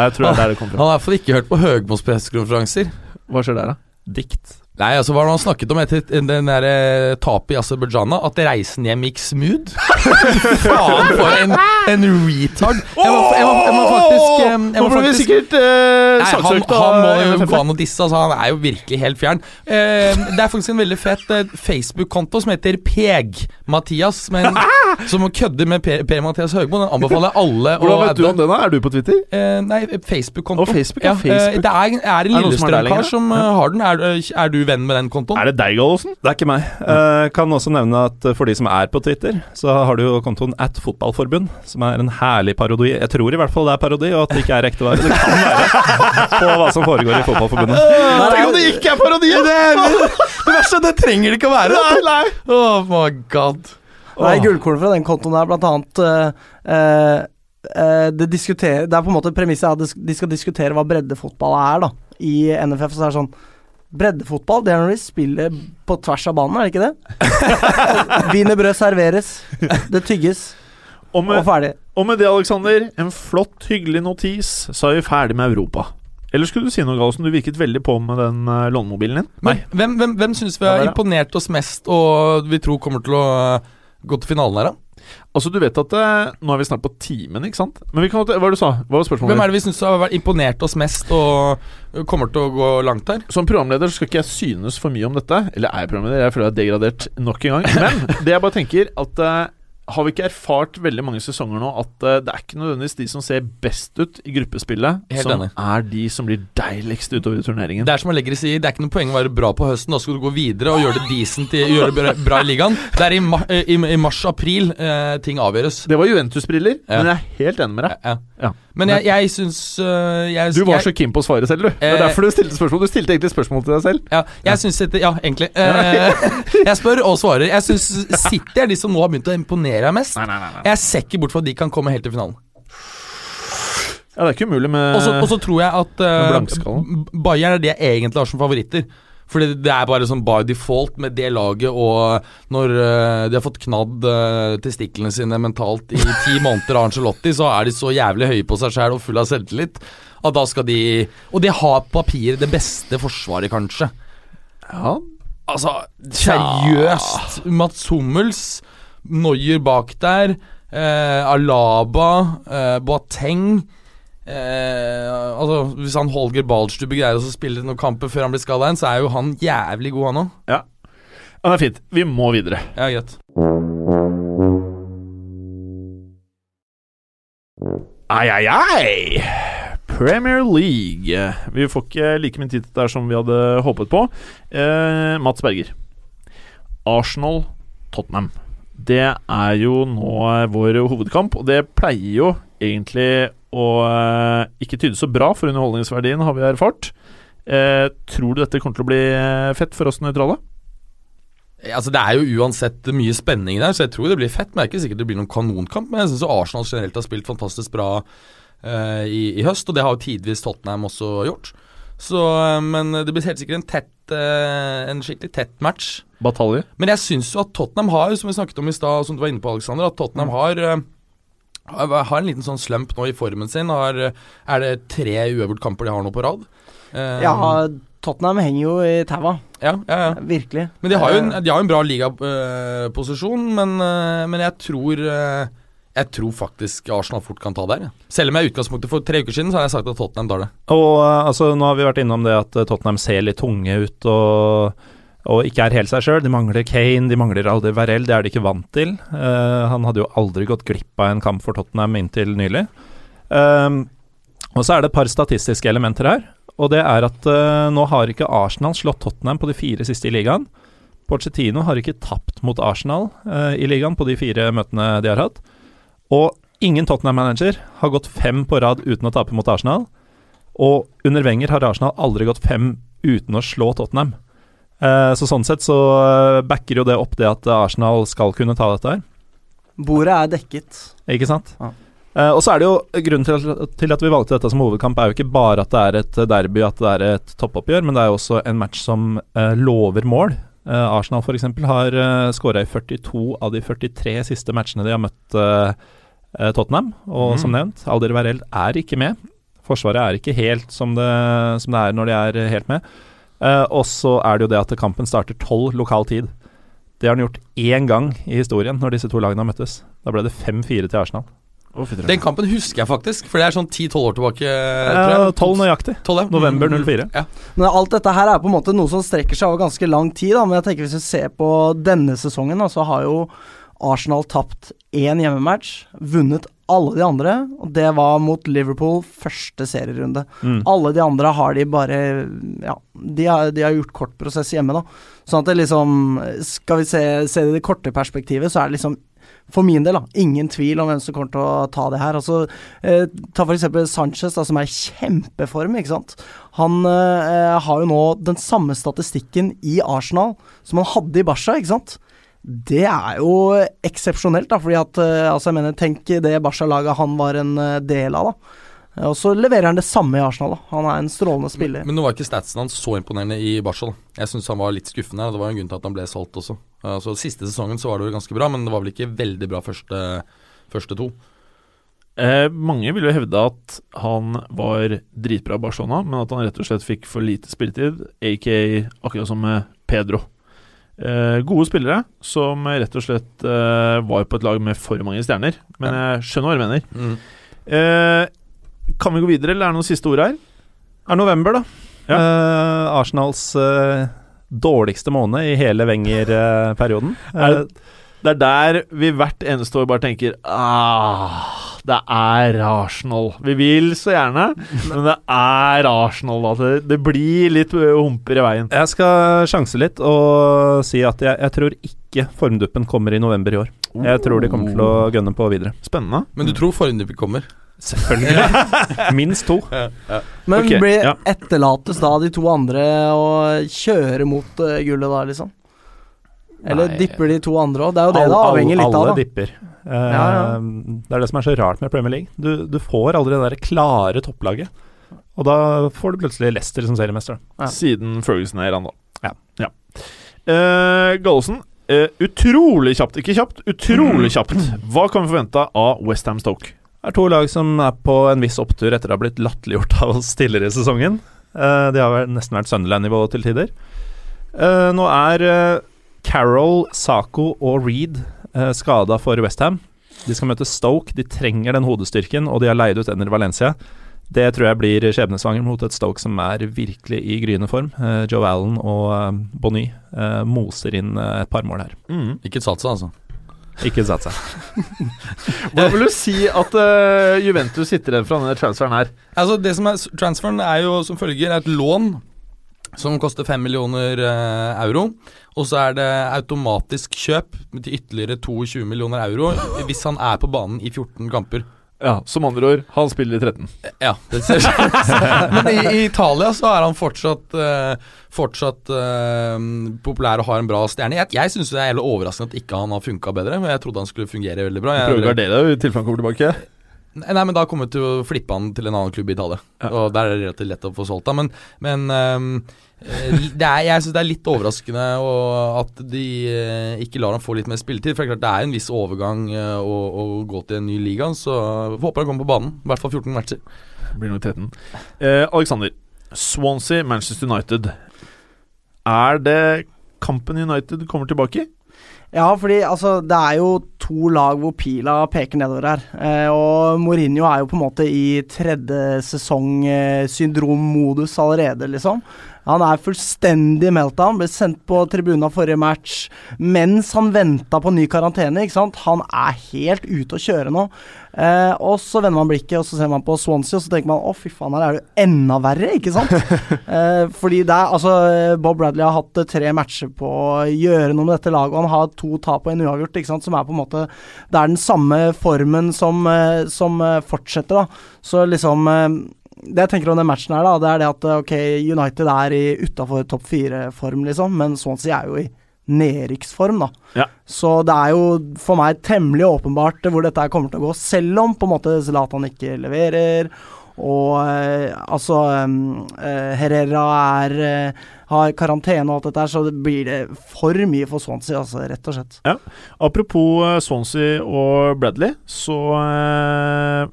Jeg tror det er der det kom Han har i hvert fall ikke hørt på Høgmos pressekonferanser. Hva skjer der, da? Dikt. Nei, altså hva har han snakket om etter den der eh, tapet i Aserbajdsjan? At reisen hjem gikk smooth? <laughs> Faen, for en, en retard! Jeg må, jeg må, jeg må faktisk eh, jeg Nå må ble vi faktisk sikkert eh, Nei, han, saksøkt han må jo gå an å disse, altså. Han er jo virkelig helt fjern. Eh, det er faktisk en veldig fet eh, Facebook-konto som heter Peg-Mathias. Men <laughs> som kødder med Per- Per-Mathias Høgmo. Den anbefaler jeg alle å Hvordan vet du om den? Er du på Twitter? Eh, nei, Facebook-konto. Å, Facebook, ja, eh, Facebook. Det er, er en Lillestrøm-kar som ja. har den. Er, er du venn med den kontoen? Er det deg, Gallosen? Det er ikke meg. Eh, kan også nevne at eh, for de som er på Twitter, så har du jo kontoen at fotballforbund, som er en herlig parodi. Jeg tror i hvert fall det er parodi, og at det ikke er ekte vare. Det kan være <laughs> på hva som foregår i Fotballforbundet. Tenk om det ikke er parodi! Det, det verste er det trenger det ikke å være. Nei, nei. Oh my god. Nei, gullkornet fra den kontoen er blant annet uh, eh, eh, det, det er på en måte premisset er at de skal diskutere hva breddefotball er, da, i NFF. Så er det sånn Breddefotball, det er når de spiller på tvers av banen, er det ikke det? <laughs> Wienerbrød serveres, det tygges, Og og ferdig. og med det, Alexander, en flott, hyggelig notis, så er vi ferdig med Europa. Eller skulle du si noe, Gallosen? Du virket veldig på med den uh, lånemobilen din. Men hvem, hvem, hvem syns vi har er imponert oss mest, og vi tror kommer til å gå til finalen her, da? Altså, du vet at eh, Nå er vi snart på timen, ikke sant? Men vi kan, hva var det du sa? Hva var spørsmålet? Hvem er det vi syns har imponert oss mest, og kommer til å gå langt her? Som programleder så skal ikke jeg synes for mye om dette. Eller er jeg programleder? Jeg føler jeg er degradert nok en gang. Men det jeg bare tenker, at eh, har vi ikke erfart veldig mange sesonger nå at uh, det er ikke nødvendigvis de som ser best ut i gruppespillet, Helt som enig. er de som blir deiligst utover i turneringen? Det er som Allegri sier, det er ikke noe poeng å være bra på høsten. Da skal du gå videre og gjøre det decent i, gjøre det bra, i ligaen. Det er i, ma i, i mars-april eh, ting avgjøres. Det var Juventus-briller, Ja. men jeg er helt enig med deg. Ja. Ja. Men jeg, jeg syns øh, jeg, Du var jeg, så keen på å svare selv, du. Det er Eh, derfor du stilte spørsmål. Du stilte egentlig spørsmål til deg selv. Ja, jeg synes dette Ja, egentlig. Eh, jeg spør og svarer. Jeg syns City er de som nå har begynt å imponere meg mest. Nei, nei, nei, nei. Jeg ser ikke bort fra at de kan komme helt til finalen. Ja, det er ikke umulig med Og så tror jeg at uh. Bayern er det jeg egentlig har som favoritter. Fordi det er bare sånn by default med det laget, og når uh, de har fått knadd uh, testiklene sine mentalt i <laughs> ti måneder av Arncelotti, så er de så jævlig høye på seg sjæl og full av selvtillit at da skal de Og de har på papiret det beste forsvaret, kanskje. Ja, Altså, seriøst. Mats Hummels, Noyer bak der, eh, Alaba, Boateng eh, Altså, Hvis han Holger Baldstube greier å spille noen kamper før han blir skada igjen, så er jo han jævlig god, han òg. ja. ja, det er fint. Vi må videre. Ja, greit. Ai, ai, ai! Premier League. Vi får ikke like mye tid til det som vi hadde håpet på. Eh, Mats Berger. Arsenal-Tottenham. Det er jo nå vår hovedkamp, og det pleier jo egentlig å eh, ikke tyde så bra for underholdningsverdien, har vi erfart. Eh, tror du dette kommer til å bli eh, fett for oss nøytrale? Altså, det er jo uansett mye spenning der, så jeg tror det blir fett. Men det er ikke sikkert det blir noen kanonkamp. Men jeg syns Arsenal generelt har spilt fantastisk bra eh, i, i høst, og det har jo tidvis Tottenham også gjort. Så, eh, men det blir helt sikkert en tett eh, En skikkelig tett match. Batalje? Men jeg syns jo at Tottenham har, som vi snakket om i stad, som du var inne på, Alexander, at Tottenham har eh, har en liten sånn slump nå i formen sin. Har, eh, er det tre uavgjort kamper de har nå på rad? Eh, Ja, Tottenham henger jo i taua, ja, ja, ja. virkelig. Men de har jo en, de har en bra ligaposisjon, men, eh, men jeg tror eh, Jeg tror faktisk Arsenal fort kan ta der. Selv om jeg i utgangspunktet for tre uker siden Så har jeg sagt at Tottenham tar det. Og eh, altså, nå har vi vært innom det at eh, Tottenham ser litt tunge ut og, og ikke er helt seg sjøl. De mangler Kane, de mangler Alder Varell, det er de ikke vant til. Uh, han hadde jo aldri gått glipp av en kamp for Tottenham inntil nylig. Um, og så er det et par statistiske elementer her. Og det er at uh, nå har ikke Arsenal slått Tottenham på de fire siste i ligaen. Pochettino har ikke tapt mot Arsenal uh, i ligaen på de fire møtene de har hatt. Og ingen Tottenham-manager har gått fem på rad uten å tape mot Arsenal. Og under Wenger har Arsenal aldri gått fem uten å slå Tottenham. Eh, så sånn sett så eh, backer jo det opp det at Arsenal skal kunne ta dette her. Bordet er dekket. Ikke sant? Ja. Uh, og så er det jo Grunnen til at, til at vi valgte dette som hovedkamp, er jo ikke bare at det er et derby, at det er et toppoppgjør, men det er jo også en match som uh, lover mål. Uh, Arsenal f.eks. har uh, skåra i 42 av de 43 siste matchene de har møtt uh, Tottenham. Og mm. som nevnt, Alder Varell er ikke med. Forsvaret er ikke helt som det, som det er når de er helt med. Eh, og så er det jo det at kampen starter tolv lokal tid. Det har den gjort én gang i historien når disse to lagene har møttes. Da ble det 5-4 til Arsenal. Oh, Den kampen husker jeg faktisk, for det er sånn 10-12 år tilbake. Eh, 12 nøyaktig. 12, ja. November Mm, 04. Ja. Men alt dette her er på en måte noe som strekker seg over ganske lang tid. Da. Men jeg tenker hvis vi ser på denne sesongen, da, så har jo Arsenal tapt én hjemmematch, vunnet alle de andre, og det var mot Liverpool første serierunde. Mm. Alle de andre har de bare Ja, de har, de har gjort kort prosess hjemme, da. Sånn at det liksom Skal vi se, se det i det korte perspektivet, så er det liksom for min del, da, ingen tvil om hvem som kommer til å ta det her. Altså, eh, ta eksempel Sanchez, da, som er i kjempeform, ikke sant. Han eh, har jo nå den samme statistikken i Arsenal som han hadde i Barca, ikke sant. Det er jo eksepsjonelt, da, fordi at eh, altså, jeg mener, tenk det Barca-laget han var en eh, del av, da. Og så leverer han det samme i Arsenal, da. Han er en strålende spiller. Men nå var ikke statsen hans så imponerende i Barca. Jeg syns han var litt skuffende. Det var jo en grunn til at han ble solgt også. Altså, siste sesongen så var det jo ganske bra, men det var vel ikke veldig bra første, første to. Eh, mange vil jo hevde at han var dritbra i Barcelona, men at han rett og slett fikk for lite spilletid, aka akkurat som med Pedro. Eh, gode spillere som rett og slett eh, var på et lag med for mange stjerner, men jeg skjønner hva du mener. Mm. Eh, kan vi gå videre, eller er det noen siste ord her? Det er november, da. Ja. Eh, Arsenals eh, dårligste måned i hele Wenger-perioden. Er det- Det er der vi hvert eneste år bare tenker ah, Det er Arsenal. Vi vil så gjerne, men det er Arsenal. Da. Det, det blir litt humper i veien. jeg skal sjanse litt og si at jeg, jeg tror ikke formduppen kommer i november i år. Jeg tror de kommer til å gønne på videre. Spennende. Men du tror formduppen kommer? Selvfølgelig. <laughs> Minst to. Men okay, blir ja. etterlates da de to andre å kjøre mot eh, gullet da, liksom? Eller Nei. dipper de to andre òg? Det er jo det all, det avhenger litt alle av, da. dipper. Uh, Ja, ja. Det er det som er så rart med Premier League. Du, du får aldri det der klare topplaget. Og da får du plutselig Leicester som seriemester. Ja. Siden Ferguson er i da. Ja. ja. Uh, Gallosen, uh, utrolig kjapt. Ikke kjapt, utrolig <clears throat> kjapt. Hva kan vi forvente av Westham Stoke? Det er to lag som er på en viss opptur etter å ha blitt latterliggjort av oss tidligere i sesongen. Uh, de har nesten vært Sunderland-nivå til tider. Eh, nå er eh, Carroll, Saco og Reed eh, skada for Westham. De skal møte Stoke. De trenger den hodestyrken, og de har leid ut Ener Valencia. Det tror jeg blir skjebnesvanger mot et Stoke som er virkelig i gryende form. Eh, Joe Allen og eh, Bonny eh, moser inn eh, et par mål her. Mm. Ikke satsa, altså. Ikke satsa. <laughs> Hva vil du si at uh, Juventus sitter igjen fra denne transferen her? Altså Det som er Transferen er jo som følger et lån som koster 5 millioner eh, euro. Og så er det automatisk kjøp til ytterligere 22 millioner euro hvis han er på banen i 14 kamper. Ja, Som andre ord, han spiller i 13. Ja, det ser <laughs> Men i, i Italia så er han fortsatt uh, Fortsatt uh, populær og har en bra stjerne. Jeg, jeg syns det er overraskende at ikke han har funka bedre. Men jeg trodde han skulle fungere veldig bra. Jeg, Prøver å gardere deg i tilfelle han kommer tilbake. Nei, men da kommer vi til å flippe han til en annen klubb i Italia. Ja. Og der er det relativt lett å få solgt han. Men, men det er, jeg syns det er litt overraskende og at de eh, ikke lar han få litt mer spilletid. For det er klart det er en viss overgang eh, å, å gå til en ny liga, så vi håper han kommer på banen. I hvert fall 14 matcher. Blir nok 13. Eh, Alexander. Swansea, Manchester United. Er det kampen United kommer tilbake i? Ja, fordi altså, det er jo to lag hvor pila peker nedover her. Eh, og Mourinho er jo på en måte i tredje sesong eh, syndrommodus allerede, liksom. Han er fullstendig melta. Han Ble sendt på tribunen forrige match mens han venta på ny karantene. ikke sant? Han er helt ute å kjøre nå. Eh, og så vender man blikket og så ser man på Swansea og så tenker man å fy faen, her er det jo enda verre, ikke sant? <laughs> eh, fordi det er altså Bob Bradley har hatt eh, tre matcher på å gjøre noe med dette laget, og han har to tap og en uavgjort, ikke sant? som er på en måte Det er den samme formen som, eh, som eh, fortsetter, da. Så liksom det jeg tenker om den matchen her, da, det er det at ok, United er i utafor topp fire-form, liksom, men Swansea er jo i nedrykksform, da. Ja. Så det er jo for meg temmelig åpenbart hvor dette kommer til å gå, selv om på en måte Zlatan ikke leverer. Og eh, altså eh, Herrera er eh, har karantene og alt dette her, så det blir det for mye for Swansea, altså, rett og slett. Ja. Apropos eh, Swansea og Bradley, så eh,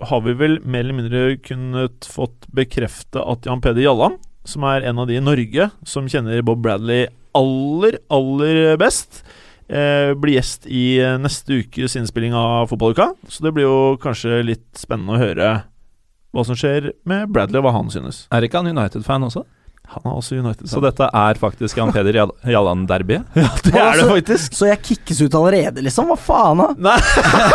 har vi vel mer eller mindre kunnet fått bekrefte at Jan Peder Jalland, som er en av de i Norge som kjenner Bob Bradley aller, aller best, eh, blir gjest i neste ukes innspilling av Fotballuka. Så det blir jo kanskje litt spennende å høre hva som skjer med Bradley, og hva han synes. Er ikke han United-fan også? Han er også United. Så dette er faktisk Jan Peder Jallan-derbyet? <laughs> ja, det er det faktisk. Så jeg kickes ut allerede, liksom? Hva faen, da? Nei.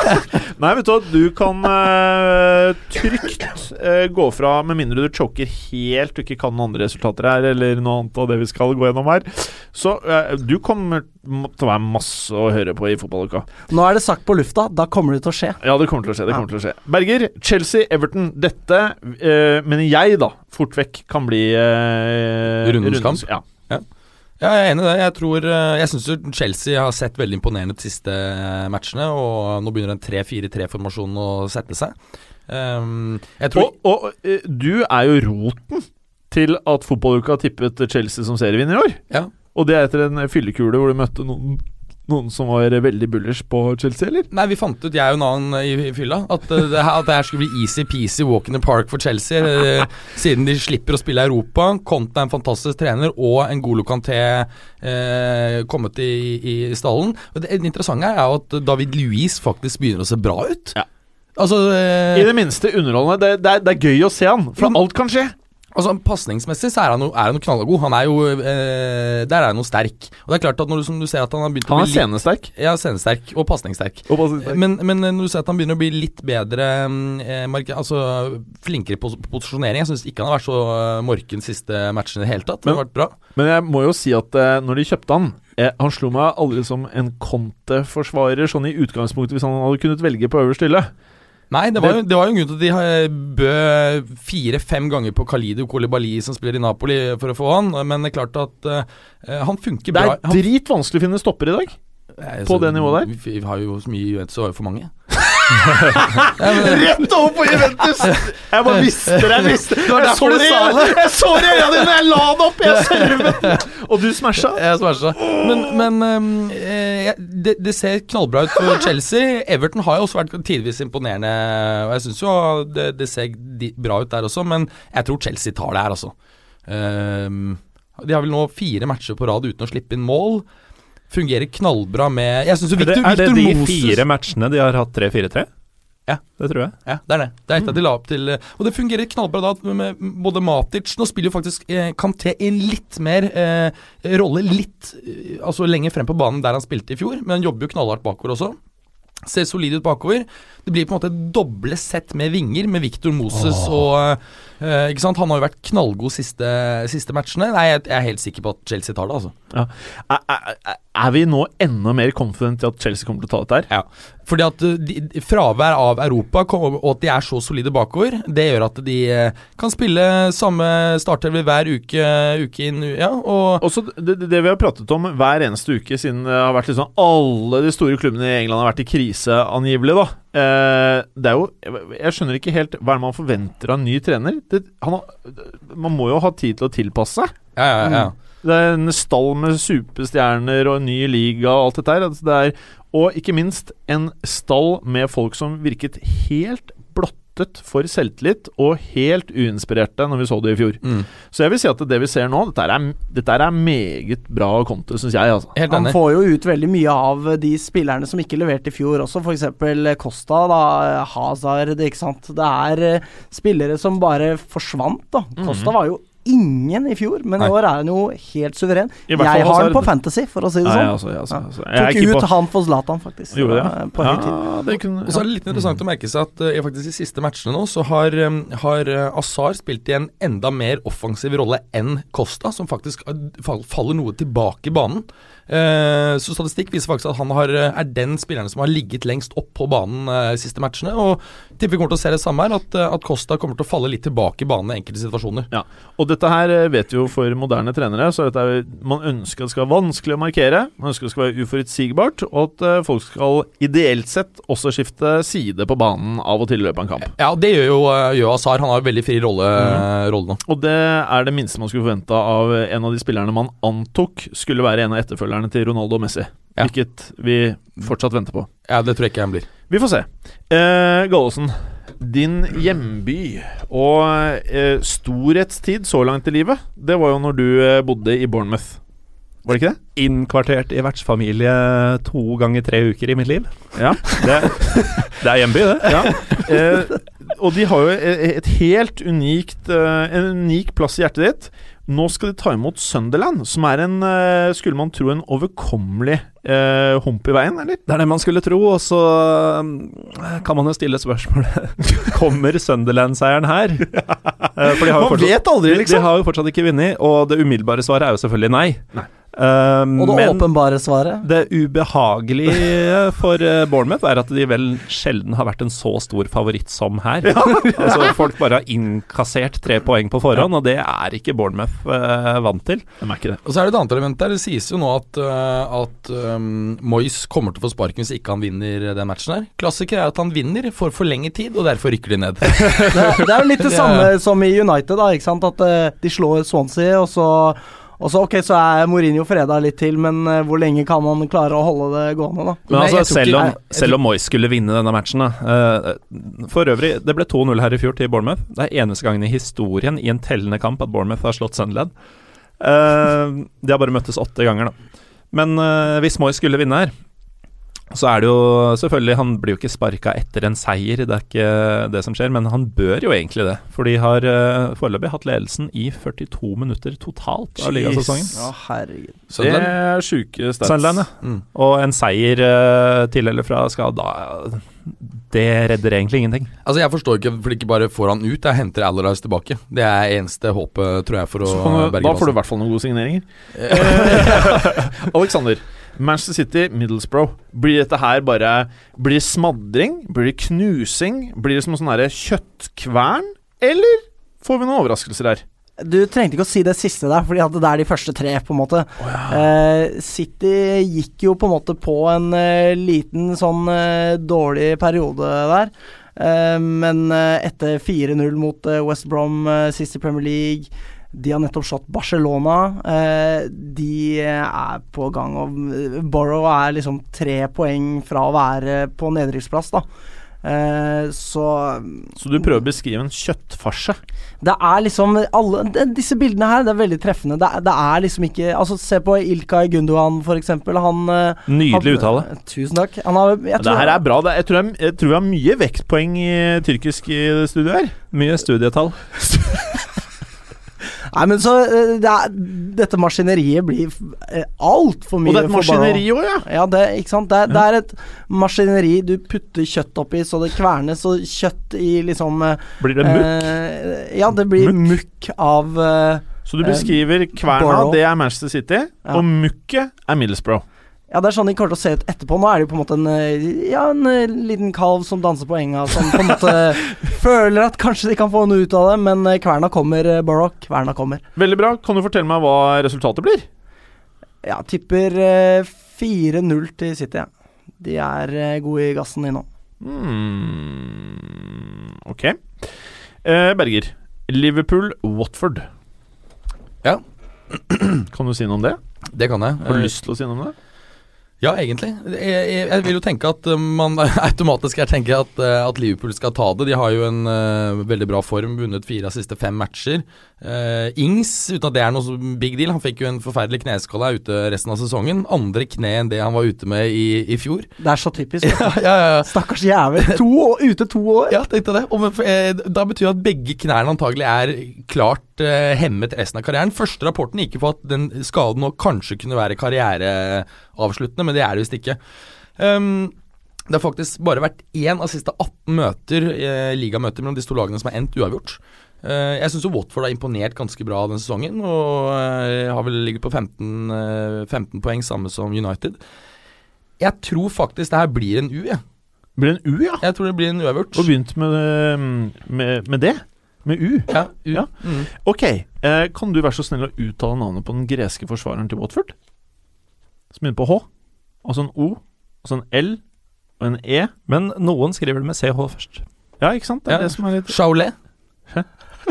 <laughs> Nei, vet du hva, du kan uh, trygt uh, gå fra, med mindre du choker helt og ikke kan noen andre resultater her, eller noe annet av det vi skal gå gjennom her. Så uh, du kommer til å være masse å høre på i fotballuka. Nå er det sagt på lufta, da kommer det til å skje. Ja, det kommer til å skje. det kommer til å skje Berger, Chelsea, Everton. Dette eh, mener jeg, da, fort vekk kan bli eh, Rundens kamp? Ja. Ja, jeg er enig i det. Jeg tror eh, Jeg syns Chelsea har sett veldig imponerende de siste eh, matchene, og nå begynner den 3-4-3-formasjonen å sette seg. Um, tror Og, og eh, du er jo roten til at fotballuka har tippet Chelsea som serievinner i år. Ja. Og det er etter en fyllekule hvor du møtte noen, noen som var veldig bullers på Chelsea, eller? Nei, vi fant ut, jeg og en annen i, i fylla, at, eh, det at det her skulle bli easy-peasy walk in the park for Chelsea. eh, siden de slipper å spille i Europa. Conte er en fantastisk trener, og en god Kanté eh, kommet i, i stallen. Og det, det interessante er jo at David Louise faktisk begynner å se bra ut. Ja. Altså, eh, I det minste underholdende. Det, det, er, det er gøy å se han, for Men- alt kan skje. Altså Pasningsmessig så er han jo, er han knallgod. Han er jo eh, Der er han jo sterk. Og det er klart at når du, som du ser at han har begynt Han å bli bli litt scenesterk. Ja, scenesterk og pasningssterk. Men, men når du ser at han begynner å bli litt bedre eh, marke, Altså flinkere på posisjonering Jeg syns ikke han har vært så eh, morken siste matchen i det hele tatt. Det har vært bra. Men jeg må jo si at eh, når de kjøpte han eh, Han slo meg aldri som en Conte-forsvarer, sånn i utgangspunktet, hvis han hadde kunnet velge på øverste hylle. Nei, det var, jo, det var jo en grunn til at de eh, bød fire-fem ganger på Khalido Kolibali, som spiller i Napoli, for å få han. Men det er klart at uh, han funker bra. Det er dritvanskelig å finne stopper i dag. På så- det nivået der? Vi, har jo så mye Juventus, og har jo for mange. Rett over på Juventus! Jeg bare visste det. Jeg visste Det var Jeg så det, i øya dine! Jeg la det opp! Jeg servet! Og du smasha. Jeg smasha. Men, men eh, det, det ser knallbra ut for Chelsea. Everton har jo også vært tidvis imponerende, og jeg syns jo det, det ser bra ut der også, men jeg tror Chelsea tar det her, altså. Ehm, de har vel nå fire matcher på rad uten å slippe inn mål. Fungerer knallbra med Jeg syns jo Er det, er det de Moses fire matchene de har hatt 3-4-3? Ja. Det tror jeg. Ja, det er det. Det er et av de la opp til eh, Og det fungerer knallbra da med både Matic Nå spiller jo faktisk eh, Kanté en litt mer eh, rolle litt eh, Altså lenger frem på banen der han spilte i fjor, men han jobber jo knallhardt bakover også. Ser solid ut bakover. Det blir på en måte doble sett med vinger med Victor Moses og uh, Ikke sant? Han har jo vært knallgod siste, siste matchene. Nei, jeg, jeg er helt sikker på at Chelsea tar det, altså. Er, er, er vi nå enda mer confident i at Chelsea kommer til å ta dette her? Ja. Fordi at uh, de, fravær av Europa og at de er så solide bakover, det gjør at de eh, kan spille samme startelver hver uke, uke inn ja, og Også det, det vi har pratet om hver eneste uke siden det har vært sånn Alle de store klubbene i England har vært i krise, angivelig, da. Eh, det er jo Jeg skjønner ikke helt hva man forventer av en ny trener. Det, han man må jo ha tid til å tilpasse seg. Ja, ja, ja. Det er en stall med superstjerner og en ny liga og alt dette her. Altså det er, og ikke minst en stall med folk som virket helt blottet for selvtillit og helt uinspirerte når vi så det i fjor. Mm. Så jeg vil si at det vi ser nå, dette er, dette er meget bra konto, syns jeg. Altså. Helt Han får jo ut veldig mye av de spillerne som ikke leverte i fjor også, f.eks. Costa, da, Hazard, ikke sant. Det er eh, spillere som bare forsvant, da. Costa var jo ingen i fjor, men Nei. i år er han jo helt suveren. Fall Jeg har han på Fantasy, for å si det Nei, sånn. altså, altså, altså. Jeg er Tok ut på han for Zlatan, faktisk. Gjorde det, eh, På ja, det kunne, Og så er det litt interessant å merke seg at uh, faktisk de siste matchene nå, så har, um, har Azar spilt i en enda mer offensiv rolle enn Costa, som faktisk faller noe tilbake i banen. Eh, så statistikk viser faktisk at han har, er den spilleren som har ligget lengst opp på banen de siste matchene. Og tipper vi kommer til å se det samme her, at, at Costa kommer til å falle litt tilbake i banen i enkelte situasjoner. Ja, og dette her eh, vet vi jo for moderne trenere, så er, man ønsker at det skal være vanskelig å markere, man ønsker at det skal være uforutsigbart, og at eh, folk skal ideelt sett også skifte side på banen av og til i løpet av en kamp. Ja, det gjør jo eh, gjør Azar. Han har jo veldig fri rolle, rolle nå. Og det er det minste man skulle forvente av en av de spillerne man antok skulle være en av etterfølgerne til Ronaldo og Messi. Ja. Hvilket vi fortsatt venter på. Ja, det tror jeg ikke han blir. Vi får se. Eh, Gallosen, din hjemby og eh, storhetstid så langt i livet, det var jo når du eh, bodde i Bournemouth. Var det ikke det? Innkvartert i vertsfamilie to ganger tre uker i mitt liv. Ja. Det, <laughs> det er hjemby, det. ja. Eh, og de har jo et, et helt unikt eh, en unik plass i hjertet ditt. Nå skal de ta imot Sunderland, som er en, eh, skulle man tro, en overkommelig eh, hump i veien, eller? Det er det man skulle tro, og så um, kan man jo stille spørsmålet <laughs> Kommer Sunderland-seieren her? <laughs> Eh, Man fortsatt, vet aldri, liksom! de har jo fortsatt ikke vunnet, og det umiddelbare svaret er jo selvfølgelig nei. Nei. Eh, Og det åpenbare svaret det ubehagelige for eh, Bournemouth er at de vel sjelden har vært en så stor favoritt som her. <laughs> altså Folk bare har innkassert tre poeng på forhånd, og det er ikke Bournemouth uh, vant til. Jeg merker det. Og så er det et annet element der. Det sies jo nå at, uh, at um, Moyes kommer til å få sparken hvis ikke han vinner den matchen her. Klassiker er at han vinner for for lenge tid, og derfor rykker de ned. <laughs> det, det er jo litt det samme som i United, da, ikke sant. At uh, de slår Swansea, og så og så, ok, så er Mourinho freda litt til, men eh, hvor lenge kan man klare å holde det gående, da? Men altså, selv om, selv om Moyes skulle vinne denne matchen da, eh, For øvrig, det ble 2-0 her i fjor til Bournemouth. Det er eneste gangen i historien i en tellende kamp at Bournemouth har slått Sunderland. Eh, de har bare møttes åtte ganger, da. Men hvis Moyes skulle vinne her, så er det jo selvfølgelig Han blir jo ikke sparka etter en seier, det er ikke det som skjer, men han bør jo egentlig det. For de har uh, foreløpig hatt ledelsen i 42 minutter totalt av ligasesongen. Ja, herregud. Det er sjuke stats. Sunderland, ja. Mm. Og en seier eh, til eller fra skal da Det redder egentlig ingenting. Altså Jeg forstår ikke for de ikke bare får han ut. Jeg henter Alarise tilbake. Det er eneste håpet, tror jeg, for å Så berge da får du i hvert fall noen gode signeringer. <laughs> Eh, <laughs> Alexander. Manchester City, Middlesbrough. Blir dette her bare Blir det smadring? Blir det knusing? Blir det som en sånn kjøttkvern? Eller får vi noen overraskelser her? Du trengte ikke å si det siste der, at det er de første tre, på en måte. Eh, City gikk jo på en måte på en eh, liten sånn eh, dårlig periode der. Eh, men etter 4-0 mot West Brom sist i Premier League De har nettopp slått Barcelona. Eh, de er på gang, og Borough er liksom tre poeng fra å være på nedrykksplass, da. Eh, så Så du prøver å beskrive en kjøttfarse? det er liksom alle, Disse bildene her, det er veldig treffende. Det, er- det er liksom ikke Altså, se på Ilkay Gundogan, for eksempel. Han eh, Nydelig uttale. Tusen takk. Han har Det her er bra. Det, jeg, tror jeg, jeg tror vi har mye vektpoeng i tyrkisk i studio her. Mye studietall. <laughs> Nei, men så eh, det er, Dette maskineriet blir uh, altfor mye Og det er et maskineri òg, ja. Ja, det, ikke sant? Det, det er et maskineri du putter kjøtt oppi så det kvernes, og kjøtt i liksom eh, Blir det mukk? eh, ja, det blir mukk av eh, Så du Eh, beskriver kverna, det er Manchester City, Ja. og mukket er Middlesbrough. Ja, det er sånn de kommer til å se ut etterpå. Nå er det jo på en måte en eh, Ja, en eh, liten kalv som danser på enga, som på en måte <laughs> føler at kanskje de kan få noe ut av det, men eh, kverna kommer, eh, Kverna kommer. Veldig bra. Kan du fortelle meg hva resultatet blir? Ja, tipper eh, 4-0 til City, ja. De er gode i gassen, de nå. Mm, ok. Eh, Berger. Liverpool-Watford. Ja. Kan du si noe om det? Det kan jeg. Har du lyst til å si noe om det? Ja, egentlig. Jeg, jeg, jeg vil jo tenke at uh, man <laughs> automatisk er tenker at, uh, at Liverpool skal ta det. De har jo en uh, veldig bra form, vunnet fire av siste fem matcher. Uh, Ings, uten at det er noe big deal, han fikk jo en forferdelig kneskål er ute resten av sesongen. Andre kne enn det han var ute med i, i fjor. Det er så typisk. <laughs> Ja, ja, ja. Stakkars jævel. To år, ute to år. Ja, tenkte det. Og, eh, da betyr det at begge knærne antagelig er klart eh, hemmet resten av karrieren. Første rapporten gikk på at den skaden nå kanskje kunne være karriereavsluttende, men det er det visst ikke. Um, det har faktisk bare vært én av siste 18 møter, eh, ligamøter mellom disse to lagene som har endt uavgjort. Eh, jeg syns Watford har imponert ganske bra denne sesongen, og eh, har vel ligget på 15, eh, 15 poeng, samme som United. Jeg tror faktisk det her blir en U, jeg. Blir det en U, ja? Jeg tror det blir en uavgjort. Og begynt med, eh, med, med det? Med U? Ja, U. Ja. Mm. Ok, eh, kan du være så snill å uttale navnet på den greske forsvareren til Watford? Som begynner på H. Altså en O, og så en L og en E. Men noen skriver det med CH først. Ja, ikke sant? Det er Ja. det som er litt Chaulet.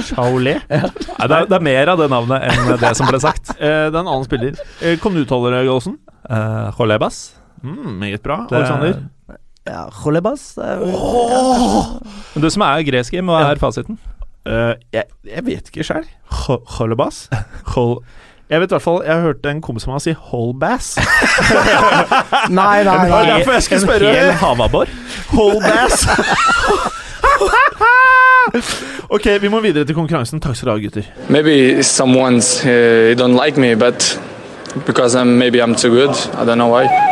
Chaulé. <laughs> Nei, det, er, det er mer av det navnet enn det som ble sagt. <laughs> Eh, det er en annen spiller. Eh, kan du uttale det, Gallosen? Uh, Holebas. Mm, meget bra. Det er- Alexander? Ja, er jo- Men du som er gresk, Jim, hva er fasiten? Eh, jeg, jeg vet ikke sjøl. Holebas? <laughs> Hol jeg vet i hvert fall Jeg har hørt en kompis av meg si Holbass. <laughs> Nei, nei, Det var derfor jeg skulle En spørre. hel havabbor? Holbass. <laughs> Ok, vi må videre til konkurransen. Takk skal dere ha, gutter. Maybe someone's uh, don't like me, but because I'm maybe I'm too good. I don't know why.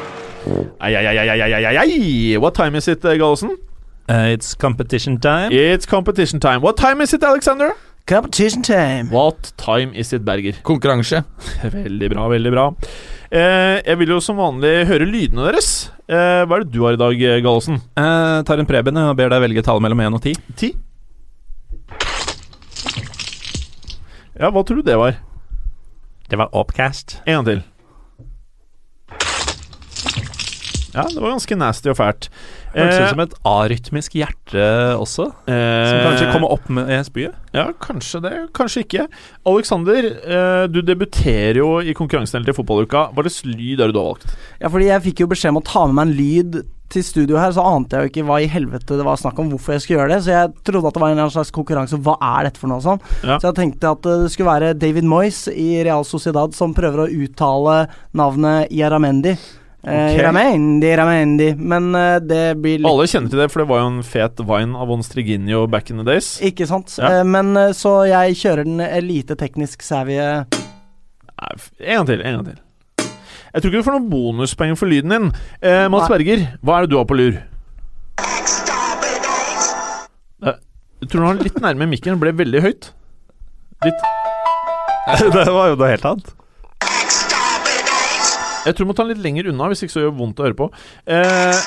Ai, ai, ai, ai, ai, ai. What time is it, Gallosen? Uh, it's competition time. It's competition time. What time is it, Alexander? Competition time. What time is it, Berger? Konkurranse. <laughs> Veldig bra, veldig bra. Eh, jeg vil jo som vanlig høre lydene deres. Eh, hva er det du har i dag, Gallosen? Uh, tar en Preben og ber deg velge tallet mellom 1 og 10. Ti? Ja, hva tror du det var? Det var Opcast. En gang til. Ja, det var ganske nasty og fælt. Hørtes Eh, ut som et arytmisk hjerte også, som eh, kanskje kommer opp med spyet. Ja, kanskje det, kanskje ikke. Alexander, eh, du debuterer jo i konkurransen til fotballuka. Hva slags lyd er det du har valgt? Ja, fordi jeg fikk jo beskjed om å ta med meg en lyd til studio her, så ante jeg jo ikke hva i helvete det var snakk om, hvorfor jeg skulle gjøre det. Så jeg trodde at det var en eller annen slags konkurranse. Hva er dette for noe sånn? Ja. Så jeg tenkte at det skulle være David Moyes i Real Sociedad som prøver å uttale navnet Iramendi. Eh, Ok. Ramendi, Iramendi. Men eh, det blir litt Alle kjenner til det, for det var jo en fet vine av Von Striginio back in the days. Ikke sant? Ja. Eh, men så jeg kjører den lite teknisk savvy En gang til. en gang til Jeg tror ikke du får noen bonuspoeng for lyden din. Eh, Mats Nei. Berger, hva er det du har på lur? Jeg tror du har den litt nærme mikken. Det ble veldig høyt. Litt <laughs> det var jo noe helt annet. Jeg tror du må ta den litt lenger unna, hvis ikke så gjør det vondt å høre på. Eh,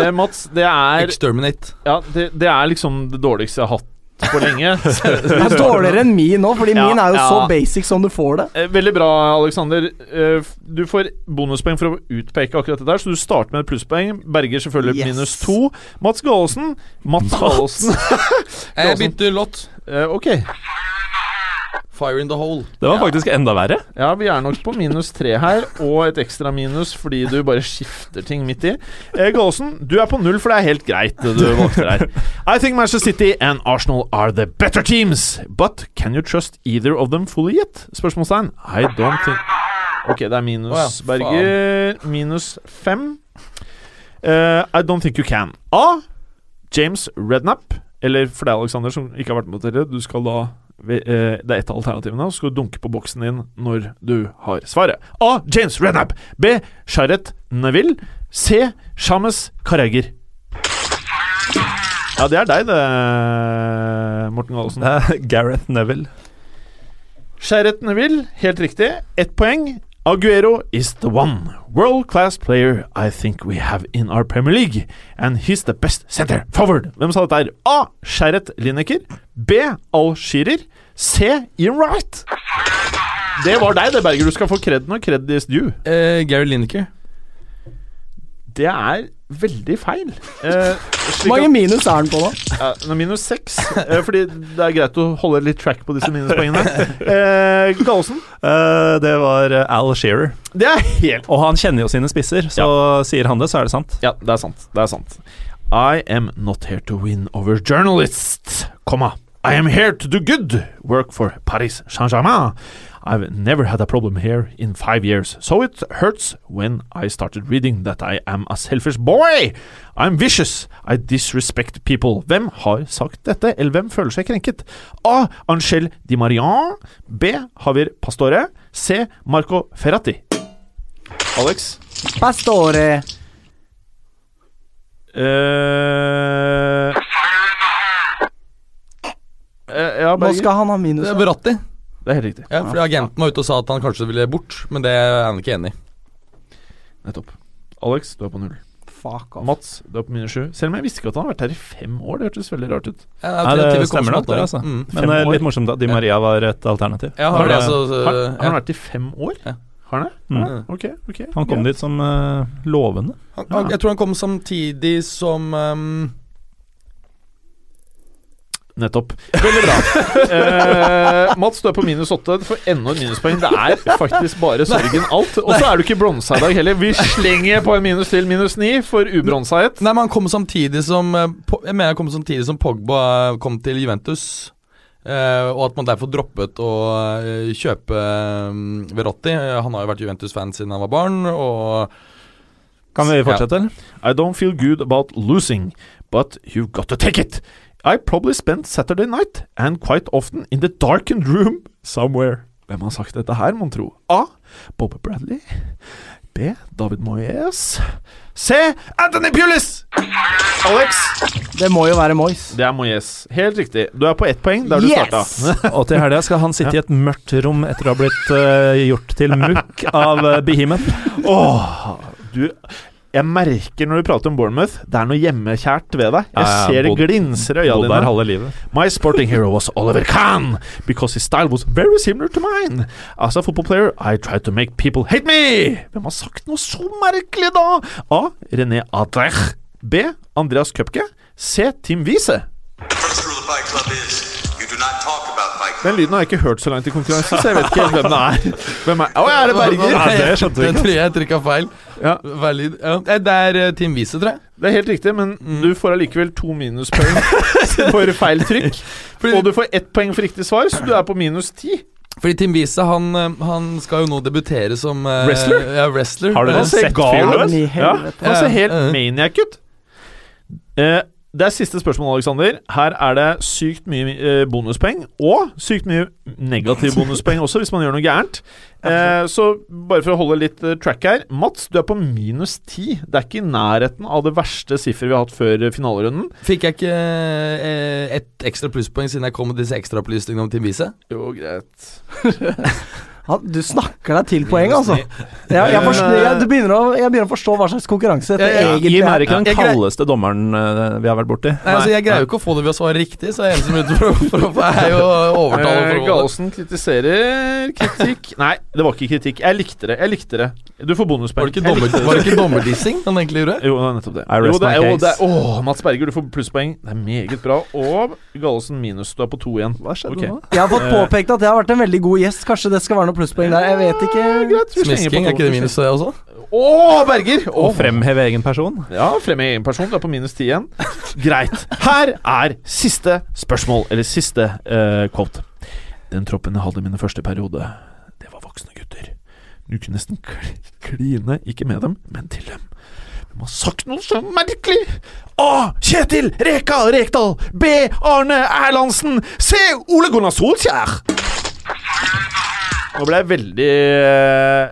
eh, Mats, det er Exterminate. Ja, det, det er liksom det dårligste jeg har hatt for lenge. <laughs> Det er dårligere enn min nå, fordi Ja, min er jo så basic som du får det. Eh, Veldig bra, Alexander. Eh, Du får bonuspoeng for å utpeke akkurat det der, så du starter med plusspoeng. Berger selvfølgelig Yes. minus to. Mats Gallosen Mats Gallosen. <laughs> Jeg bytter låt. Eh, ok. Fire in the hole. Det var faktisk enda verre. Ja, vi er nok på minus tre her, og et ekstra minus fordi du bare skifter ting midt i. Eh, Gallosen, du er på null, for det er helt greit det du valgte der. I think Manchester City and Arsenal are the better teams, but can you trust either of them fully yet? Spørsmålstegn. I don't think Ok, det er minus oh, ja. Berger. Minus fem. Uh, I don't think you can. A. James Redknapp. Eller for deg, Alexander, som ikke har vært med på dette, du skal da Det er ett av alternativene, så skal du dunke på boksen din når du har svaret. A. James Redknapp. B. Sharet Neville. C. Shames Kareger. Ja, det er deg, det, Morten Gallosen. <laughs> Gareth Neville. Sharet Neville, helt riktig. Ett poeng. Aguero is the one world class player I think we have in our Premier League. And he's the best center forward. Hvem sa dette her? A. Sherret Lineker. B. Al-Shirer. C. Ian Wright. Det var deg, det, Berger. Du skal få kreden og kred is due. Uh, Gary Lineker. Det er veldig feil. Eh, Hvor mange minus er den på da? ja, er minus seks. Eh, fordi det er greit å holde litt track på disse minuspoengene. Eh, Gallosen. Eh, det var eh, Al Shearer. Det er helt Og han kjenner jo sine spisser, så sier han det, så er det sant. Ja, det er sant. Det er sant. I am not here to win over journalists, comma. I am here to do good work for Paris Saint-Germain. I've never had a problem here in five years, so it hurts when I started reading that I am a selfish boy. I'm vicious. I disrespect people. Hvem har sagt dette, eller hvem føler seg krenket? A. Angel Di Marian. B. Javier Pastore. C. Marco Ferrati. Alex? Pastore. Uh, eh, ja, Nå skal han ha minus. Er Beratti. Det er helt riktig. Ja, fordi Agenten var ute og sa at han kanskje ville bort, men det er han ikke enig i. Nettopp. Alex, du er på null. Fuck off. Mats, du er på minus sju. Selv om jeg visste ikke at han har vært her i fem år. Det hørtes veldig rart ut. Ja, Nei, det det stemmer nok, det, altså. Mm. Men år. litt morsomt at Di Maria var et alternativ. Ja, Har det, altså, Har, har han vært i fem år? Ja. Har han det? Mm. Ja, ok, ok. Han kom dit som uh, lovende. han, han, Jeg tror han kom samtidig som um, Nettopp. Veldig bra. Eh, Mats, du er på minus åtte. Du får enda et minuspoeng. Det er faktisk bare sorgen alt. Og så er du ikke bronsa i dag heller. Vi slenger på en minus til, minus ni, for ubronsahet. Nei, men han kom samtidig som eh, Jeg mener han kom samtidig som Pogba eh, kom til Juventus. eh, og at man derfor droppet å eh, kjøpe eh, Verotti. Han har jo vært Juventus-fan siden han var barn, og Kan vi fortsette, eller? I don't feel good about losing, but you've got to take it. I probably spent Saturday night, and quite often in the darkened room somewhere. Hvem har sagt dette her, mon tro? A. Bobby Bradley. B. David Moyes. C. Anthony Pulis! Alex. Det må jo være Moyes. Det er Moyes. Helt riktig. Du er på ett poeng der du Yes! starta. <laughs> Og til helga skal han sitte i et mørkt rom etter å ha blitt uh, gjort til mukk av uh, Behemoth. Åh, du Jeg merker når du prater om Bournemouth, det er noe hjemmekjært ved deg. Jeg Ja, ja, ser det glinser i øya dine. der halve livet. My sporting hero was Oliver Kahn, because his style was very similar to mine. As a football player, I tried to make people hate me. Hvem har sagt noe så merkelig, da? A. René Adrech. B. Andreas Køpke. C. Tim Wiese. Den lyden har jeg ikke hørt så langt i konkurransen, så jeg vet ikke helt hvem det er. Hvem er Å, er det Berger? Nei, det skjønte vi Den tror jeg trykka feil. Ja. Valid. Ja. Eh, Det er eh, Team Wiese, tror jeg. Det er helt riktig, men du får allikevel to minuspoeng <laughs> for feil trykk. Fordi- Og du får ett poeng for riktig svar, så du er på minus ti. Fordi Tim Wiese han, eh, han skal jo nå debutere som Wrestler? Ja, wrestler. Har dere sett fyren? løs? Ja, han ser helt maniac ut. Eh, det er siste spørsmål, Alexander. Her er det sykt mye bonuspeng, bonuspoeng, og sykt mye negativ bonuspoeng også, hvis man gjør noe gærent. Eh, så bare for å holde litt eh, track her. Mats, du er på minus ti. Det er ikke i nærheten av det verste sifferet vi har hatt før eh, finalerunden. Fikk jeg ikke eh, ett ekstra plusspoeng siden jeg kom med disse ekstraopplysningene om Team Vise? Jo, greit. <laughs> Han, du snakker deg til poeng, altså. Jeg, jeg, forstår, jeg, du begynner å, jeg begynner å forstå hva slags konkurranse dette Ja, ja. egentlig Jim er er. ikke den kaldeste dommeren eh, vi har vært borti. Nei, altså Jeg greier jo ikke å få det ved å svare riktig, så jeg er eneste mulighet for, å- for, å- for jeg er jo overtaler Eh, for Gallosen kritiserer kritikk Nei, det var ikke kritikk. Jeg likte det. Jeg likte det. Du får bonuspoeng. Var det ikke, Jeg dommer, dommerdissing han egentlig gjorde? Jo, det er nettopp det. I rest Jo, det er, my jo, det er, åh, Mats Berger, du får plusspoeng. Det er meget bra. Og Gallosen minus. Du er på to igjen. Hva skjedde okay. nå? Jeg har fått påpekt at jeg har vært en veldig god gjest. Kanskje det skal være noe plusspoeng der. Jeg vet ikke. Greit, Smisking, er ikke det minus det også? Å, Berger! Å Åh. fremheve egen person? Ja, fremheve egen person. Du er på minus ti igjen. Greit. Her er siste spørsmål, eller siste uh, quote. Den troppen jeg hadde i min første periode, det var voksne gutter. Du kunne nesten kl kline, ikke med dem, men til dem. De har sagt noe så merkelig! A. Kjetil Reka Rekdal. B. Arne Erlandsen. C. Ole Gunnar Solskjær. Nå ble jeg veldig eh,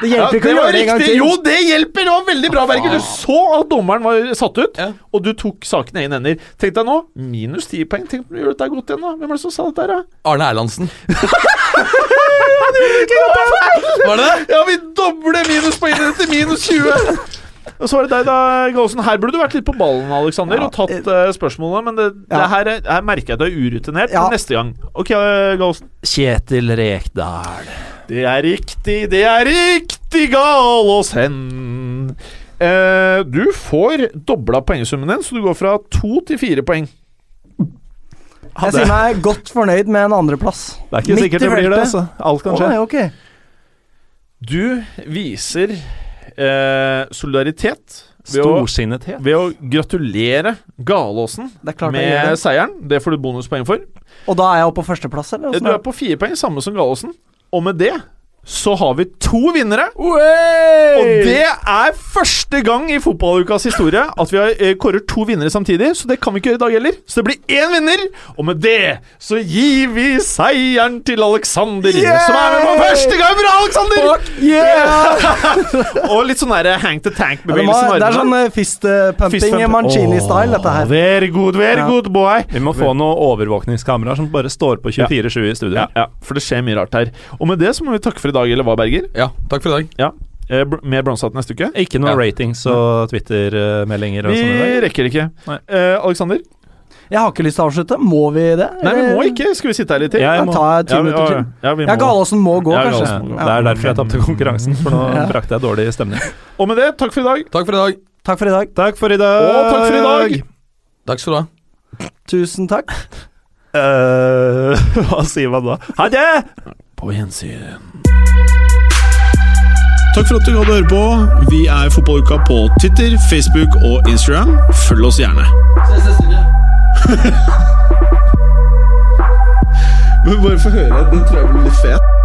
Det hjelper ikke å gjøre det en gang til. Jo, det hjelper! Det var veldig bra, Berger. Du så at dommeren var satt ut, Ja. og du tok saken i egne hender. Tenk deg nå, minus ti poeng. Tenk om du gjør dette godt igjen, da. Hvem er det som sa dette her, da? Arne Erlandsen. <laughs> Var det det? Ja, vi dobler minuspoengene til minus 20! Og så var det deg, da, Gallosen. Her burde du vært litt på ballen, Alexander, Ja. og tatt uh, spørsmålet, men det, det her, er- her merker jeg at du er urutinert. Ja. Neste gang. Ok, eh, Gallosen. Kjetil Rekdal. Det er riktig, det er riktig, Gallosen. Uh, du får dobla poengsummen din, så du går fra to til fire poeng. Jeg sier meg godt fornøyd med en andreplass. Det er ikke Midt sikkert det blir det. Altså. Alt kan skje. Oh, okay. Du viser eh, solidaritet ved å, Storsinnethet. ved å gratulere Galåsen er med det. seieren. Det får du bonuspoeng for. Og da er jeg oppe på førsteplass, eller? Du er på fire poeng, samme som Galåsen. Og med det så har vi to vinnere. Og det er første gang i fotballukas historie at vi har eh, kårer to vinnere samtidig, så det kan vi ikke gjøre i dag heller. Så det blir én vinner, og med det så gir vi seieren til Alexander, som er med for første gang! Bra, Alexander! <laughs> og litt sånn der hang to tank-bevegelse Ja, det er sånn eh, Fist. Mancini-style, dette her. Very good, very Ja. good, boy. Vi må få noen overvåkningskameraer som bare står på 24-7 i studio. Ja, ja, for det skjer mye rart her. Og med det så må vi takke for i dag, eller hva, Berger? Ja, takk for i dag. Eh, br- Mer bronsehatt neste uke? Ikke noe Ja. ratings og Twitter-meldinger og Vi sånn rekker ikke. Eh, Alexander? Jeg har ikke lyst til å avslutte. Må vi det? Nei, vi må ikke. Skal vi sitte her litt til? Jeg Ja, må. ta ti Ja, vi, minutter til. ja, vi Ja, må. Galåsen må gå, Ja, kanskje. Galåsen må gå. Det er derfor jeg tapte konkurransen, for nå <laughs> Ja. brakte jeg dårlig stemning. Og med det, takk for i dag. Takk for i dag. Takk for i dag. Takk for i dag. Og takk for i dag. Takk skal du ha. Tusen takk. Uh, <laughs> hva sier man da? Ha det! På gjensyn. Takk for at du hadde høre på. Vi er Fotballuka på Twitter, Facebook og Instagram. Følg oss gjerne. Se, <laughs> se. Men bare få høre. Den tror jeg blir litt fet.